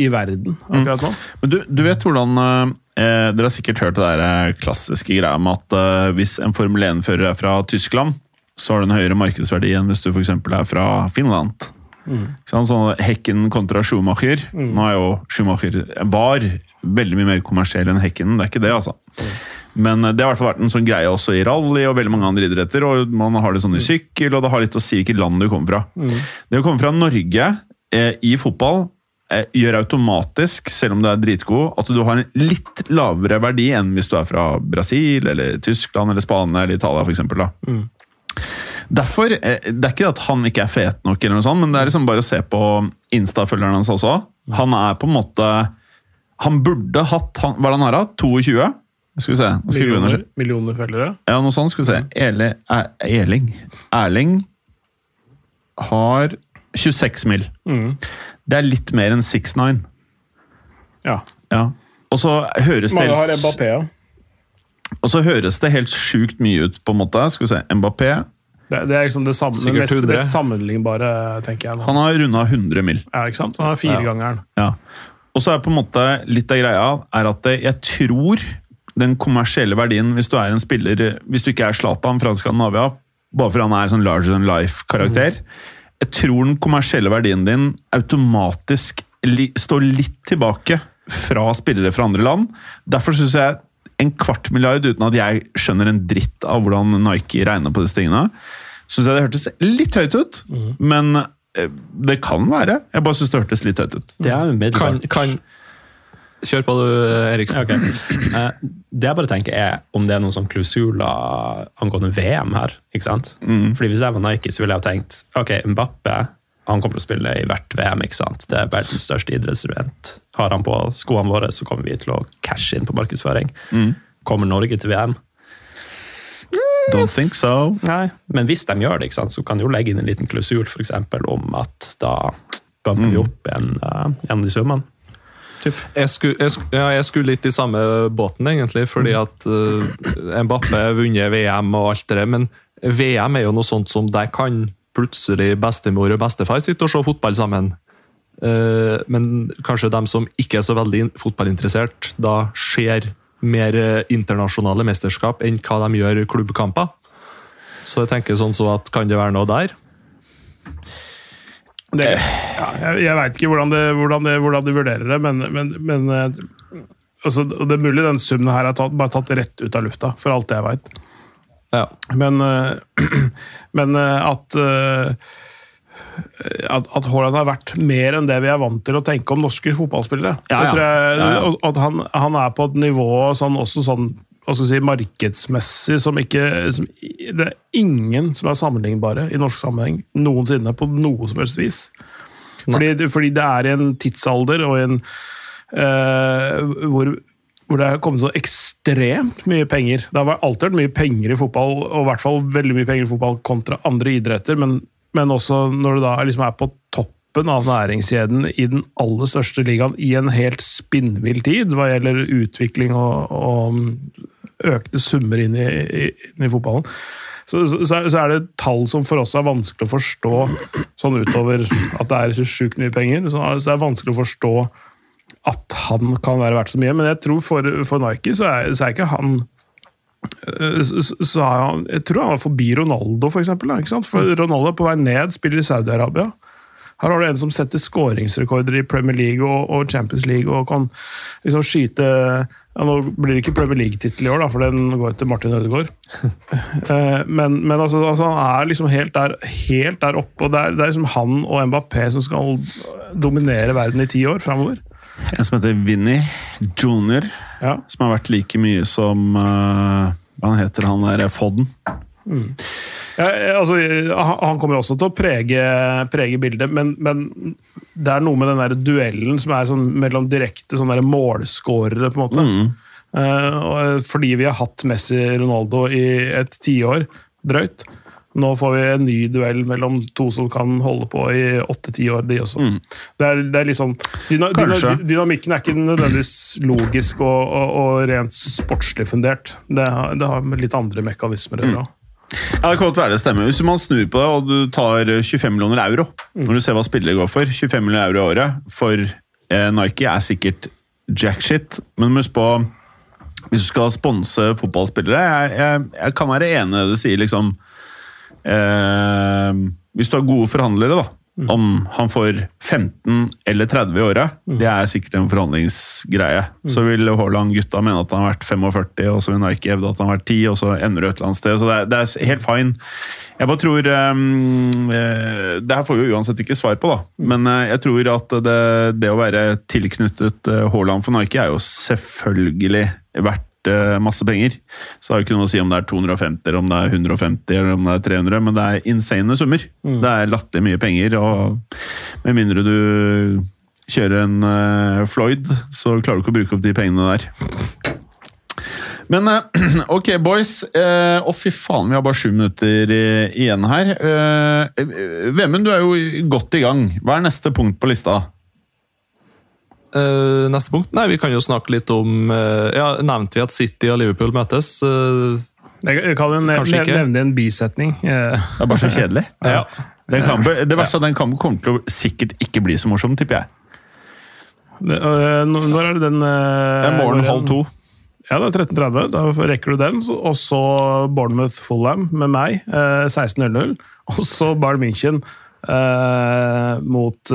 i verden akkurat nå. Men du, du vet hvordan eh, Dere har sikkert hørt det der eh, klassiske greia med at eh, hvis en Formel 1-fører er fra Tyskland, så har du en høyere markedsverdi enn hvis du f.eks. er fra Finland. Mm. Sånn, Sånn Hekken kontra Schumacher. Nå er jo Schumacher var veldig mye mer kommersiell enn Hekken, det er ikke det, altså. Men eh, det har i hvert fall vært en sånn greie også i rally og veldig mange andre idretter. og Man har det sånn i sykkel, og det har litt å si hvilket land du kommer fra. Det å komme fra Norge eh, i fotball gjør automatisk, selv om du er dritgod, at du har en litt lavere verdi enn hvis du er fra Brasil, eller Tyskland, eller Spania eller Italia f.eks. Derfor, eh, Det er ikke at han ikke er fet nok, eller noe sånt, men det er liksom bare å se på Insta-følgeren hans også. Han er på en måte Han burde hatt han, Hva er det han har da? 22? Skal vi se. Millioner, millioner følgere. Ja, noe sånt. Skal vi se. Ele, er, Erling Erling har 26 mil. Mm. Det er litt mer enn 6'9. Ja. Ja. Og så høres det Mange har helt, Mbappé, ja. og så høres det helt sjukt mye ut, på en måte. Skal vi se. Mbappé Det, det er liksom det samme, det mest, 100. mest sammenlignbare, tenker jeg. nå. Han har runda 100 mil. Ja, ikke sant? Han har firegangeren. Ja. Og så er på en måte litt av greia er at jeg tror den kommersielle verdien, hvis du er en spiller Hvis du ikke er Zlatan fra Skandinavia, bare fordi han er sånn larger than life-karakter Jeg tror den kommersielle verdien din automatisk li, står litt tilbake fra spillere fra andre land. Derfor syns jeg en kvart milliard, uten at jeg skjønner en dritt av hvordan Nike regner på disse tingene, syns jeg det hørtes litt høyt ut. Men eh, det kan være. Jeg bare syns det hørtes litt høyt ut. Det er jo Kan, kan Kjør på du, Eriksen. Ok. Eh, Det jeg bare tenker er om det er noen sånn klausuler angående VM her. ikke sant? Fordi Hvis jeg var Nike, så ville jeg ha tenkt ok, Mbappe han kommer til å spille i hvert VM. ikke sant? Det er verdens største idrettsevent. Har han på skoene våre, så kommer vi til å cashe inn på markedsføring. Kommer Norge til VM? Don't think so. Nei. Men hvis de gjør det, ikke sant, så kan de jo legge inn en liten klausul for eksempel, om at da bumper vi opp en, eh, en av de summene. Jeg skulle, jeg, ja, jeg skulle litt i samme båten, egentlig, fordi at uh, Mbappé har vunnet VM og alt det der, men VM er jo noe sånt som der kan plutselig bestemor og bestefar sitte og se fotball sammen. Uh, men kanskje dem som ikke er så veldig in- fotballinteressert, da ser mer eh, internasjonale mesterskap enn hva de gjør klubbkamper. Så jeg tenker sånn så at kan det være noe der? Det, ja, jeg jeg veit ikke hvordan, det, hvordan, det, hvordan du vurderer det, men, men, men eh, altså, Det er mulig den summen her er tatt, bare tatt rett ut av lufta, for alt jeg veit. Ja. Men, eh, men eh, at eh, at, at Haaland har vært mer enn det vi er vant til å tenke om norske fotballspillere. Ja, ja. jeg, At han, han er på et nivå sånn, også sånn hva skal jeg si, markedsmessig som ikke som, Det er ingen som er sammenlignbare i norsk sammenheng noensinne, på noe som helst vis. Fordi, fordi det er i en tidsalder og en eh, hvor, hvor det er kommet så ekstremt mye penger. Det har alltid vært mye penger i fotball, og i hvert fall veldig mye penger i fotball kontra andre idretter, men, men også når du da liksom er på toppen av næringskjeden i den aller største ligaen i en helt spinnvill tid hva gjelder utvikling og, og økte summer inn i, inn i fotballen. Så, så, så er- det tall som for oss er vanskelig å forstå sånn utover at det er sjukt mye penger. Så så det er vanskelig å forstå at han kan være verdt så mye, men jeg tror for, for Nike så er, så er ikke han eh, så, er han, Jeg tror han var forbi Ronaldo, for eksempel. For Ronaldo er på vei ned, spiller i Saudi-Arabia. Her har du en som setter skåringsrekorder i Premier League og, og Champions League og kan liksom skyte ja, Nå blir det ikke Premier League-tittel i år, da, for den går til Martin Ødegaard. Eh, men men altså, altså, han er liksom helt der, helt der oppe, og det er, det er liksom han og Mbappé som skal dominere verden i ti år framover. En som heter Vinny Junior, Ja. som har vært like mye som uh, Hva heter han der Fodden? Ja, altså, han kommer også til å prege, prege bildet, men, men det er noe med den der duellen som er sånn mellom direkte sånn målskårere, på en måte. Mm. Uh, fordi vi har hatt Messi Ronaldo i et tiår drøyt. Nå får vi en ny duell mellom to som kan holde på i åtte-ti år, de også. Det, er, det er liksom dyna, dyna, Dynamikken er ikke nødvendigvis logisk og, og, og rent sportslig fundert. Det har, det har litt andre mekanismer å gjøre. Ja, det kan godt være det stemmer. Hvis man snur på det, og du tar 25 millioner euro Når du ser hva spillere går for 25 millioner euro i året for eh, Nike er sikkert jack shit, men husk på Hvis du skal sponse fotballspillere jeg, jeg, jeg kan være enig i det du sier, liksom eh, Hvis du har gode forhandlere, da. Om han får 15 eller 30 i året, det er sikkert en forhandlingsgreie. Så vil Haaland gutta mene at han har vært 45, og så vil Nike hevde at han har vært 10, og så ender det et eller annet sted. Så det er, det er helt fine. Jeg bare tror um, Det her får vi jo uansett ikke svar på, da. Men eh, jeg tror at det, det å være tilknyttet eh, Haaland for Nike er jo selvfølgelig verdt masse penger. Så det har jo ikke noe å si om det er 250, eller om det er 150 eller om det er 300, men det er insane summer. Det er latterlig mye penger, og med mindre du kjører en eh, Floyd, så klarer du ikke å bruke opp de pengene der. Men eh, ok, boys. eh, Å, fy faen, vi har bare sju minutter eh, igjen her. Eh, Vemund, du er jo godt i gang. Hva er neste punkt på lista? Eh, neste punkt? Nei, Vi kan jo snakke litt om uh, ja, Nevnte vi at City og Liverpool møtes? Uh, Jeg kan jo ne ikke. nevne en bisetning. Uh, Det er bare så kjedelig. ja. Den kampen, det verste er at den kampen kommer til å sikkert ikke bli så morsom, tipper jeg. det- øh, Når er det den øh, Det er morgen halv to. Ja, det er 13.30. Da rekker du den. Og så Bournemouth Fulham med meg, eh, 16.00. Og så Bayern München mot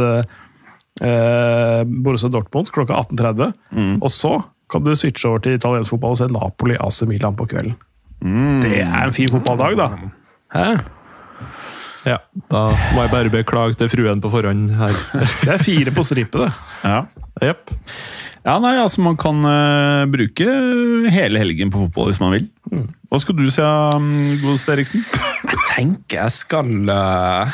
eh, Borussia Dortmund klokka 18.30. Mm. Og så kan du switche over til italiensk fotball og se Napoli AC Milan på kvelden. Mm. Det er en fin fotballdag, da. Hæ? ja. Da må jeg bare beklage til fruen på forhånd her. Det er fire på strippet, det. Ja. Yep. ja, nei, altså Man kan uh, bruke hele helgen på fotball hvis man vil. Hva skal du si, um, Gos Eriksen? Jeg tenker jeg skal uh,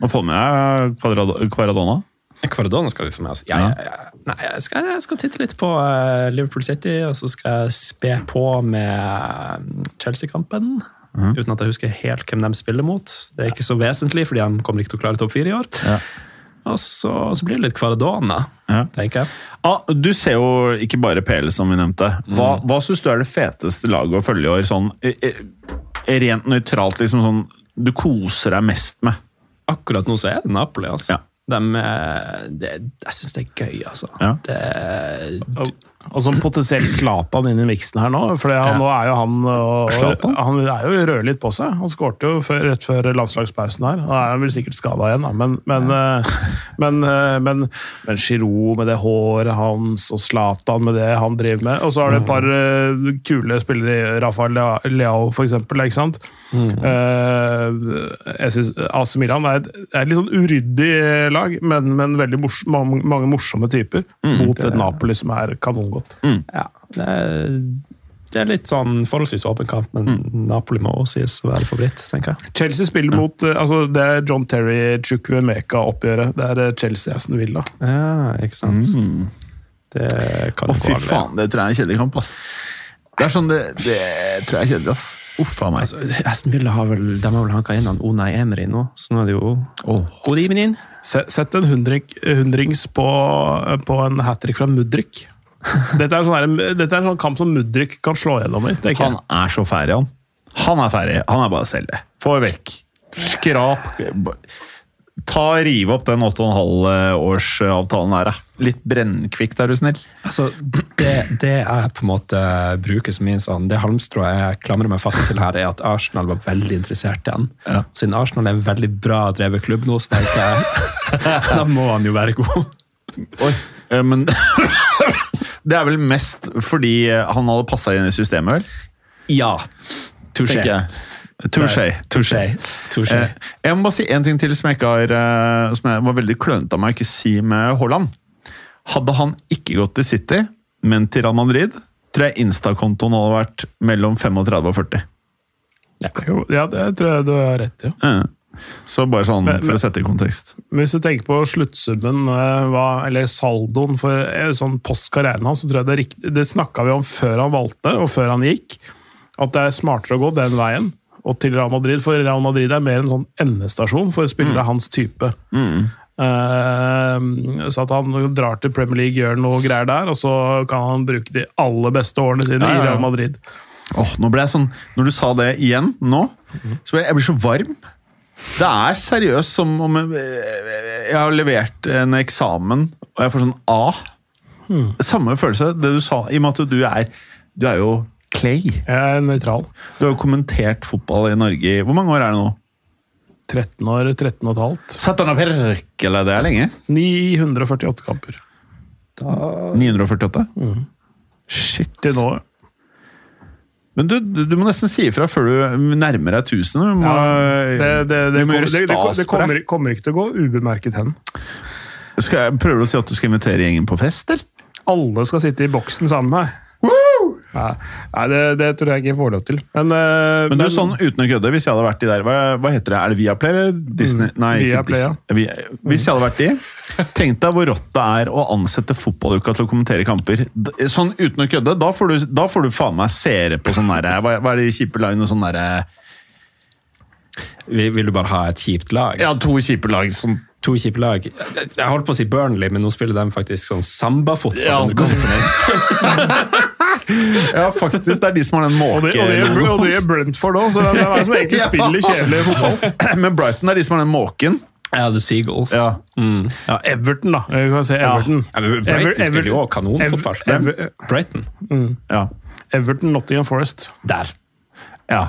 Må får med Kvadrado- Kvaradona. Kvaradona skal vi få med oss. Jeg, ja. Nei, jeg skal, jeg skal titte litt på eh, Liverpool City, og så skal jeg spe på med eh, Chelsea-kampen. Uten at jeg husker helt hvem de spiller mot. Det er ikke så vesentlig, fordi de kommer ikke til å klare topp fire i år. Ja. Og så, så blir det litt Kvaradona, Ja. tenker jeg. Ah, du ser jo ikke bare PL, som vi nevnte. Hva, hva syns du er det feteste laget å følge i år? Sånn, eh, rent nøytralt, liksom sånn du koser deg mest med? Akkurat nå så er det Napoli. altså. Ja. De, er- det, jeg syns det er gøy, altså. Ja. Det, Og, og som potensielt Zlatan inn i miksen her nå. For Ja. nå er jo han og? Han er jo rød litt på seg. Han skårte jo før, rett før landslagspausen her. Nå er han vel sikkert skada igjen, da. Men, men, ja. men, eh, men, men Giroud med det håret hans, og Zlatan med det han driver med. Og så har det et par eh, kule spillere, Rafael Leao for eksempel. Ikke sant? Eh, jeg synes AC Milan er et, er et litt sånn uryddig lag, men, men veldig mors mange, mange morsomme typer. mot et Napoli som er kanongodt. ja, det, er, det er litt sånn forholdsvis åpen kamp, men Napoli må også sies å være favoritt, tenker jeg. Chelsea spiller mot eh, altså Det er John Terry Chukwemeka-oppgjøret. Det er eh, Chelsea Aston Villa. Ja, ikke sant? Det kan Å, fy faen, det tror jeg er en kjedelig kamp, ass. Det er sånn, det, det tror jeg er kjedelig, ass. Uff a meg. Altså, Aston Villa har vel, de har vel hanka inn han Onay Emery nå, så nå er det jo oh. Sett en hundring, hundrings på, på en hat trick fra Mudrik. Dette er, sånn her, dette er en sånn kamp som Mudrik kan slå gjennom i. Han er så ferdig, han. Han er ferdig. Han er bare å selge. Få vekk. Skrap. Ta Rive opp den 8,5-årsavtalen her, da. Litt brennkvikt, er du snill. Altså, det, det jeg på en måte bruker som min sånn, det halmstrået jeg klamrer meg fast til her, er at Arsenal var veldig interessert i han. Ja. Siden Arsenal er en veldig bra drevet klubb nå, så tenker jeg da må han jo være god. Oi. Eh, Men det er vel mest fordi han hadde passa inn i systemet, vel? Ja. Touché. Touché. Touché. Touché. Eh, Jeg må bare si en ting til som jeg, ikke har, eh, som jeg var veldig klønete av meg å ikke si med Haaland. Hadde han ikke gått til City, men til Real Madrid, tror jeg Insta-kontoen hadde vært mellom 35 og 40. Jo, Ja, det tror jeg du har rett i. Eh, Så bare sånn Men- for å sette i kontekst. Men hvis du tenker på sluttsummen, eh, eller saldoen for sånn post karrieren hans, så tror jeg det riktig Det snakka vi om før han valgte, og før han gikk, at det er smartere å gå den veien. Og til Real Madrid, for Real Madrid er mer en sånn endestasjon for spillere hans type. Eh, så at han drar til Premier League, gjør noe greier der, og så kan han bruke de aller beste årene sine Ja, ja, ja. i Real Madrid. Åh, nå ble jeg sånn, Når du sa det igjen nå, så ble jeg, jeg blir så varm. Det er seriøst som om jeg, jeg har levert en eksamen, og jeg får sånn A. Samme følelse, det du sa, i og med at du er Du er jo Clay. Jeg er nøytral. Du har jo kommentert fotball i Norge i Hvor mange år er det nå? 13 år, 13 og et halvt. Satana Perkele, det er lenge. 948 kamper 948? Shit. til nå. Men du, du, må nesten si ifra før du nærmer deg 1000. Du må, Det, det, det, du må gjøre stas det kommer, kommer ikke til å gå ubemerket hen. Skal jeg prøve å si at du skal invitere gjengen på fest, eller? Alle skal sitte i boksen sammen med meg. Nei, nei det, det tror jeg ikke jeg får lov til. Men, eh, Men du, sånn uten å kødde, hvis jeg hadde vært de der Hva, hva heter det? Er det Viaplay eller Disney? Nei, Mm. Viaplay, ja. Disney. Vi- Hvis jeg hadde vært de Tenk deg hvor rått det er å ansette fotballuka til å kommentere kamper. Sånn uten å kødde, da får du, da får du faen meg seere på sånn derre hva, hva er det kjipe lagene? Sånn derre Vil, vil du bare ha et kjipt lag? Ja, to kjipe lag som To kjipe lag. Jeg holdt på å si Burnley, men nå spiller de faktisk sånn sambafotball. Ja. Ja, faktisk. Det er de som har den måkelogoen. og, det, gjør Brentford òg, så det er som egentlig spiller kjedelig fotball. Men Brighton er de som har den måken. Ja, The Seagulls. Ja. Mm. Ja, Everton, da. Vi kan si Everton. Ja, Ja, Brighton Ever- spiller jo også kanonfotball. Ever- Ever- Brighton. Ja. Everton, Nottingham Forest. Der. ja.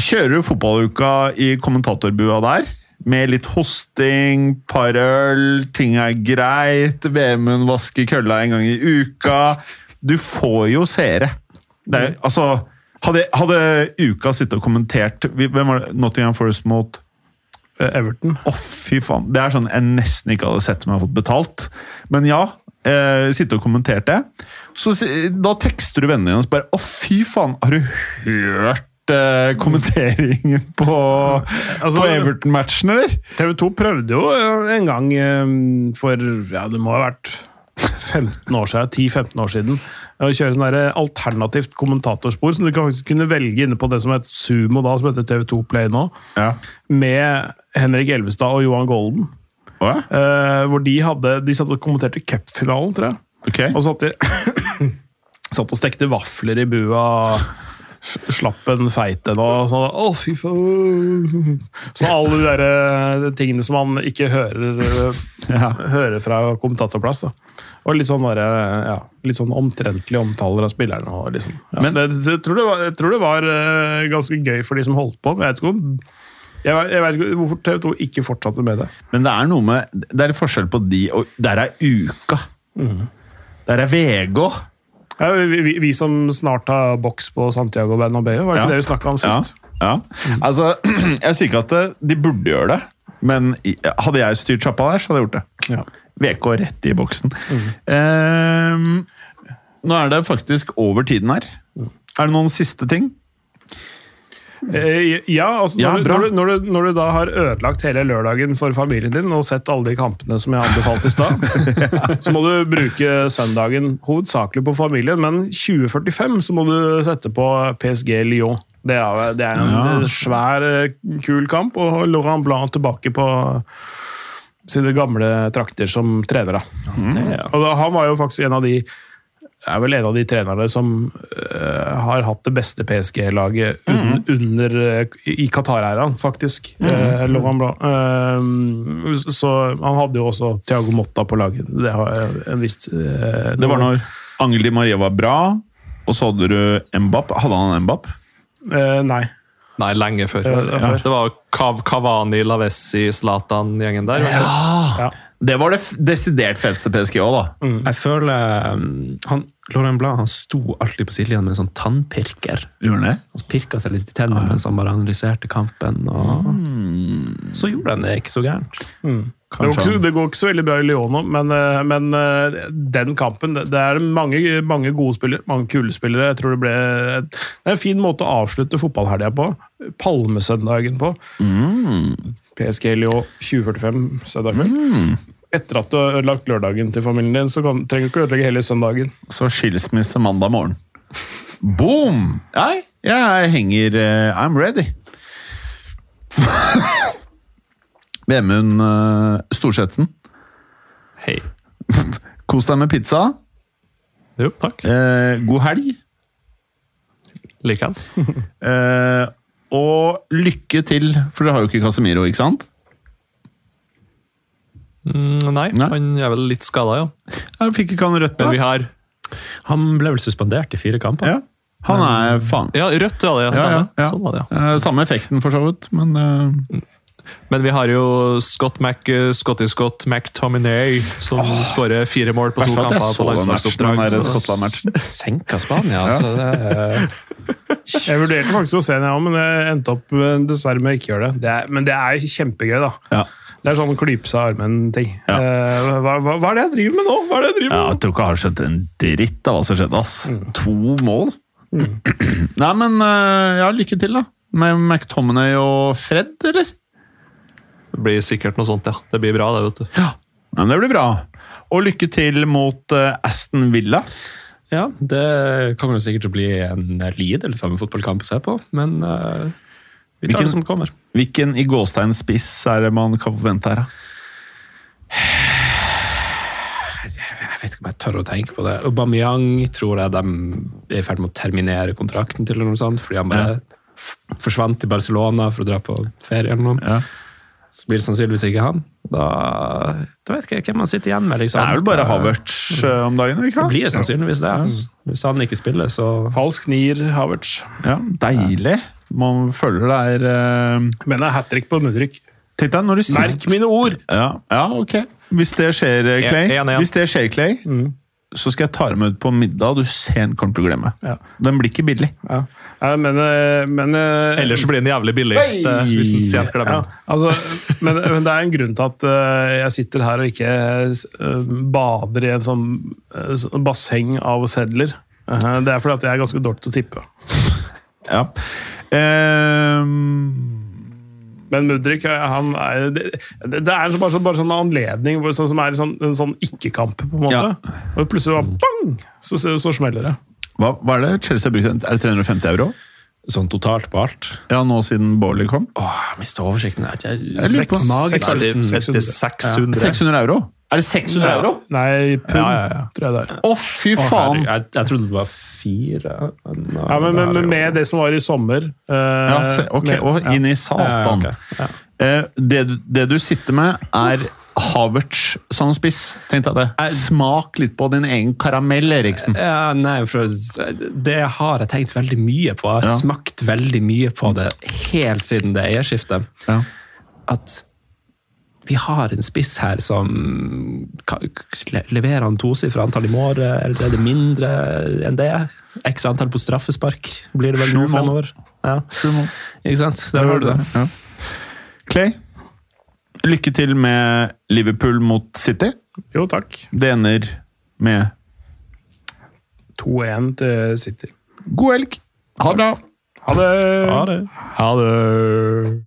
Kjører du fotballuka i kommentatorbua der? Med litt hosting, par øl, ting er greit, Vemund vasker kølla en gang i uka. Du får jo seere. Det er, altså, hadde, hadde uka sittet og kommentert Hvem var det? Nottingham Forest mot Eh, Everton. Å, fy faen. Det er sånn jeg nesten ikke hadde sett om jeg hadde fått betalt. Men ja, eh, sitte og kommentert det. Så Da tekster du vennene dine og spør Å, fy faen, har du hørt eh, kommenteringen på, Altså, på Everton-matchen, eller? TV 2 prøvde jo eh, en gang eh, for ja, det må ha vært 15 år siden, 10-15 år siden å kjøre sånn der alternativt kommentatorspor som du kan faktisk kunne velge inne på det som het Sumo da, som heter TV2 Play nå, Ja. med Henrik Elvestad og Johan Golden. Oh, ja? eh, hvor de hadde De satt og kommenterte cupfinalen, tror jeg. Okay. Og satt, de, satt og stekte vafler i bua. Slapp en feit en og sånn Å, fy faen! Så alle de der eh, tingene som man ikke hører, ja. hører fra kommentatorplass. da. Og litt sånn, bare, ja, litt sånn omtrentlige omtaler av spillerne. Og liksom. ja, Men- det, jeg, tror det var, jeg tror det var eh, ganske gøy for de som holdt på. men Jeg vet ikke, om, jeg, vet- jeg vet ikke hvorfor TV 2 ikke fortsatte med det. Men det er noe med Det er forskjell på de og Der er uka. Der er VG. Ja, vi, vi, som snart har boks på Santiago Bernabeu, var det Ja. ikke det vi snakka om sist? Ja. Altså, jeg sier ikke at de burde gjøre det, men hadde jeg styrt sjappa der, så hadde jeg gjort det. Ja. VK rett i boksen. Ehm, nå er det faktisk over tiden her. Er det noen siste ting? Eh, ja, altså Ja, når, du, når, du, når, du, da har ødelagt hele lørdagen for familien din og sett alle de kampene som jeg anbefalte i stad, så må du bruke søndagen hovedsakelig på familien, men 2045 så må du sette på PSG Lyon. Det er, det er en Ja. svær, eh, kul kamp, og Laurent Blanc tilbake på sine gamle trakter som trener. Da. Og da, han var jo faktisk en av de er vel en av de trenerne som øh, har hatt det beste PSG-laget un, under øh, i Qatar-æraen, faktisk. Mm. Uh. Eh, så han hadde jo også Thiago Motta på laget. Det har jeg en viss eh, Det var når Angel Di Maria var bra, og så hadde du Mbapp. Hadde han Mbapp? Uh, nei. Nei, lenge før. Ja, ja. Det var Kav Kavani, Lavessi, Zlatan-gjengen der. ikke? Ja. Det var det f- desidert feteste PSG òg, da. Jeg føler um, han, Laurent Blad han sto alltid på sidelinjen med en sånn tannpirker. Gjorde det? Han pirka seg litt i tennene mens han bare analyserte kampen. og Så gjorde han det ikke så gærent. Det går, ikke, det går ikke så veldig bra i Lyon nå, men, eh, men eh, den kampen Det er mange, mange gode spillere, mange kule spillere. Jeg tror det ble Det er en fin måte å avslutte fotballhelga på. Palmesøndagen på. PSG Lyon 2045 søndag kveld. Etter at du har ødelagt lørdagen til familien din, så kan, trenger du ikke ødelegge hele søndagen. Så skilsmisse mandag morgen. Boom! Nei, jeg henger eh, I'm ready. Vemund uh, Storsetsen, Hei. kos deg med pizza. Jo, takk. Eh, god helg. Likeens. Eh, og lykke til, for dere har jo ikke Casemiro, ikke sant? Mm, nei, Nei. han er vel litt skada, ja. Jeg fikk ikke han rødt, Men vi har Han ble vel suspendert i fire kamper. Ja, han er faen. Ja, rødt, ja. det Ja, stemmer. ja, ja. Sånn var det, ja. Eh, samme effekten, for så vidt, men eh, Men vi har jo Scott Mac, Scotty Scott McTominay, som skårer fire mål på to jeg kamper så på den matchen, landslagsoppdrag. Senka Spania, altså. Det, Jeg vurderte faktisk å se den, ja, men jeg endte opp eh, dessverre med å ikke gjøre det. det er, men det er kjempegøy, da. Ja. Det er sånn klype seg i armen-ting. Ja. Eh, hva, hva, hva er det jeg driver med nå?! Hva er det jeg driver med Ja, jeg tror ikke jeg har skjønt en dritt av hva som skjedde. ass. To mål. Nei, men eh, ja, lykke til, da. Med McTominay og Fred, eller? Det blir sikkert noe sånt, ja. Det blir bra, det, vet du. Ja. Men det blir bra. Og lykke til mot eh, Aston Villa. Ja, det kommer jo sikkert til å bli en lidelse av en fotballkamp å se på, men uh, vi tar Hvilken- det som kommer. Hvilken i gåstein spiss er det man kan forvente her, da? Jeg vet ikke om jeg tør å tenke på det. Aubameyang tror jeg de er i ferd med å terminere kontrakten til, eller noe sånt, fordi han bare ja. forsvant til Barcelona for å dra på ferie eller noe. Ja. Så blir det sannsynligvis ikke han. Da, da vet ikke jeg hvem man sitter igjen med. liksom. Det er vel bare Havertz eh, om dagen? ikke Det blir det sannsynligvis det. altså. Hvis han ikke spiller, så Falsk nier, Havertz. Ja, Deilig. Man føler det er uh, Men det er hat trick på Mudrik. Merk mine ord! Ja, ja, ok. Hvis det skjer, eh, Clay, En- en, en. Hvis det skjer, Clay så skal jeg ta dem ut på middag og du sent kommer til å glemme. Ja. Den blir ikke billig. Ja. Ja, men eh, men eh, Ellers blir den jævlig billig. Det, hvis den sent glemmer ja, altså, men, men det er en grunn til at eh, jeg sitter her og ikke bader i en sånn basseng av sedler. Det er fordi at jeg er ganske dårlig til å tippe. Ja. Ehm, Men Mudrik eh, han er, det, det er bare, sånn, bare sånn anledning hvor- sånn, som er sånn, en sånn ikke-kamp. på en måte. Ja. Og plutselig bare, bang, så, så, så smeller det. hva, hva er det Chelsea har brukt? Er det 350 euro? sånn totalt på alt. Ja, nå siden Bårli kom? Åh, jeg mistet oversikten. her. Jeg, Jeg lurer på- Magisk. Det er- det er 600. 600 euro? Er det 600 euro? Nei, pund, Ja, ja, ja. tror jeg det er. Å, fy faen! Jeg, jeg trodde det var fire. Men, Ja, men, men, men med det som var i sommer uh, Ja, se, ok, med- og inn i satan. Ja, ok. Ja. Eh, det, du- det du sitter med, er Havertz som spiss. Tenk deg det. Smak litt på din egen karamell, Eriksen. Ja, nei, for Det har jeg tenkt veldig mye på. Jeg har Ja. smakt veldig mye på det helt siden det eierskiftet. Ja. At vi har en spiss her som leverer han tosifra antall i mål, eller er det mindre enn det? X antall på straffespark blir det vel nå fremover. Ja. Ikke sant? Der har du det. Ja. Clay, lykke til med Liverpool mot City. Jo, takk. Det ender med 2-1 til City. god helg. Ha det bra. Ha det! Ha det. Ha det.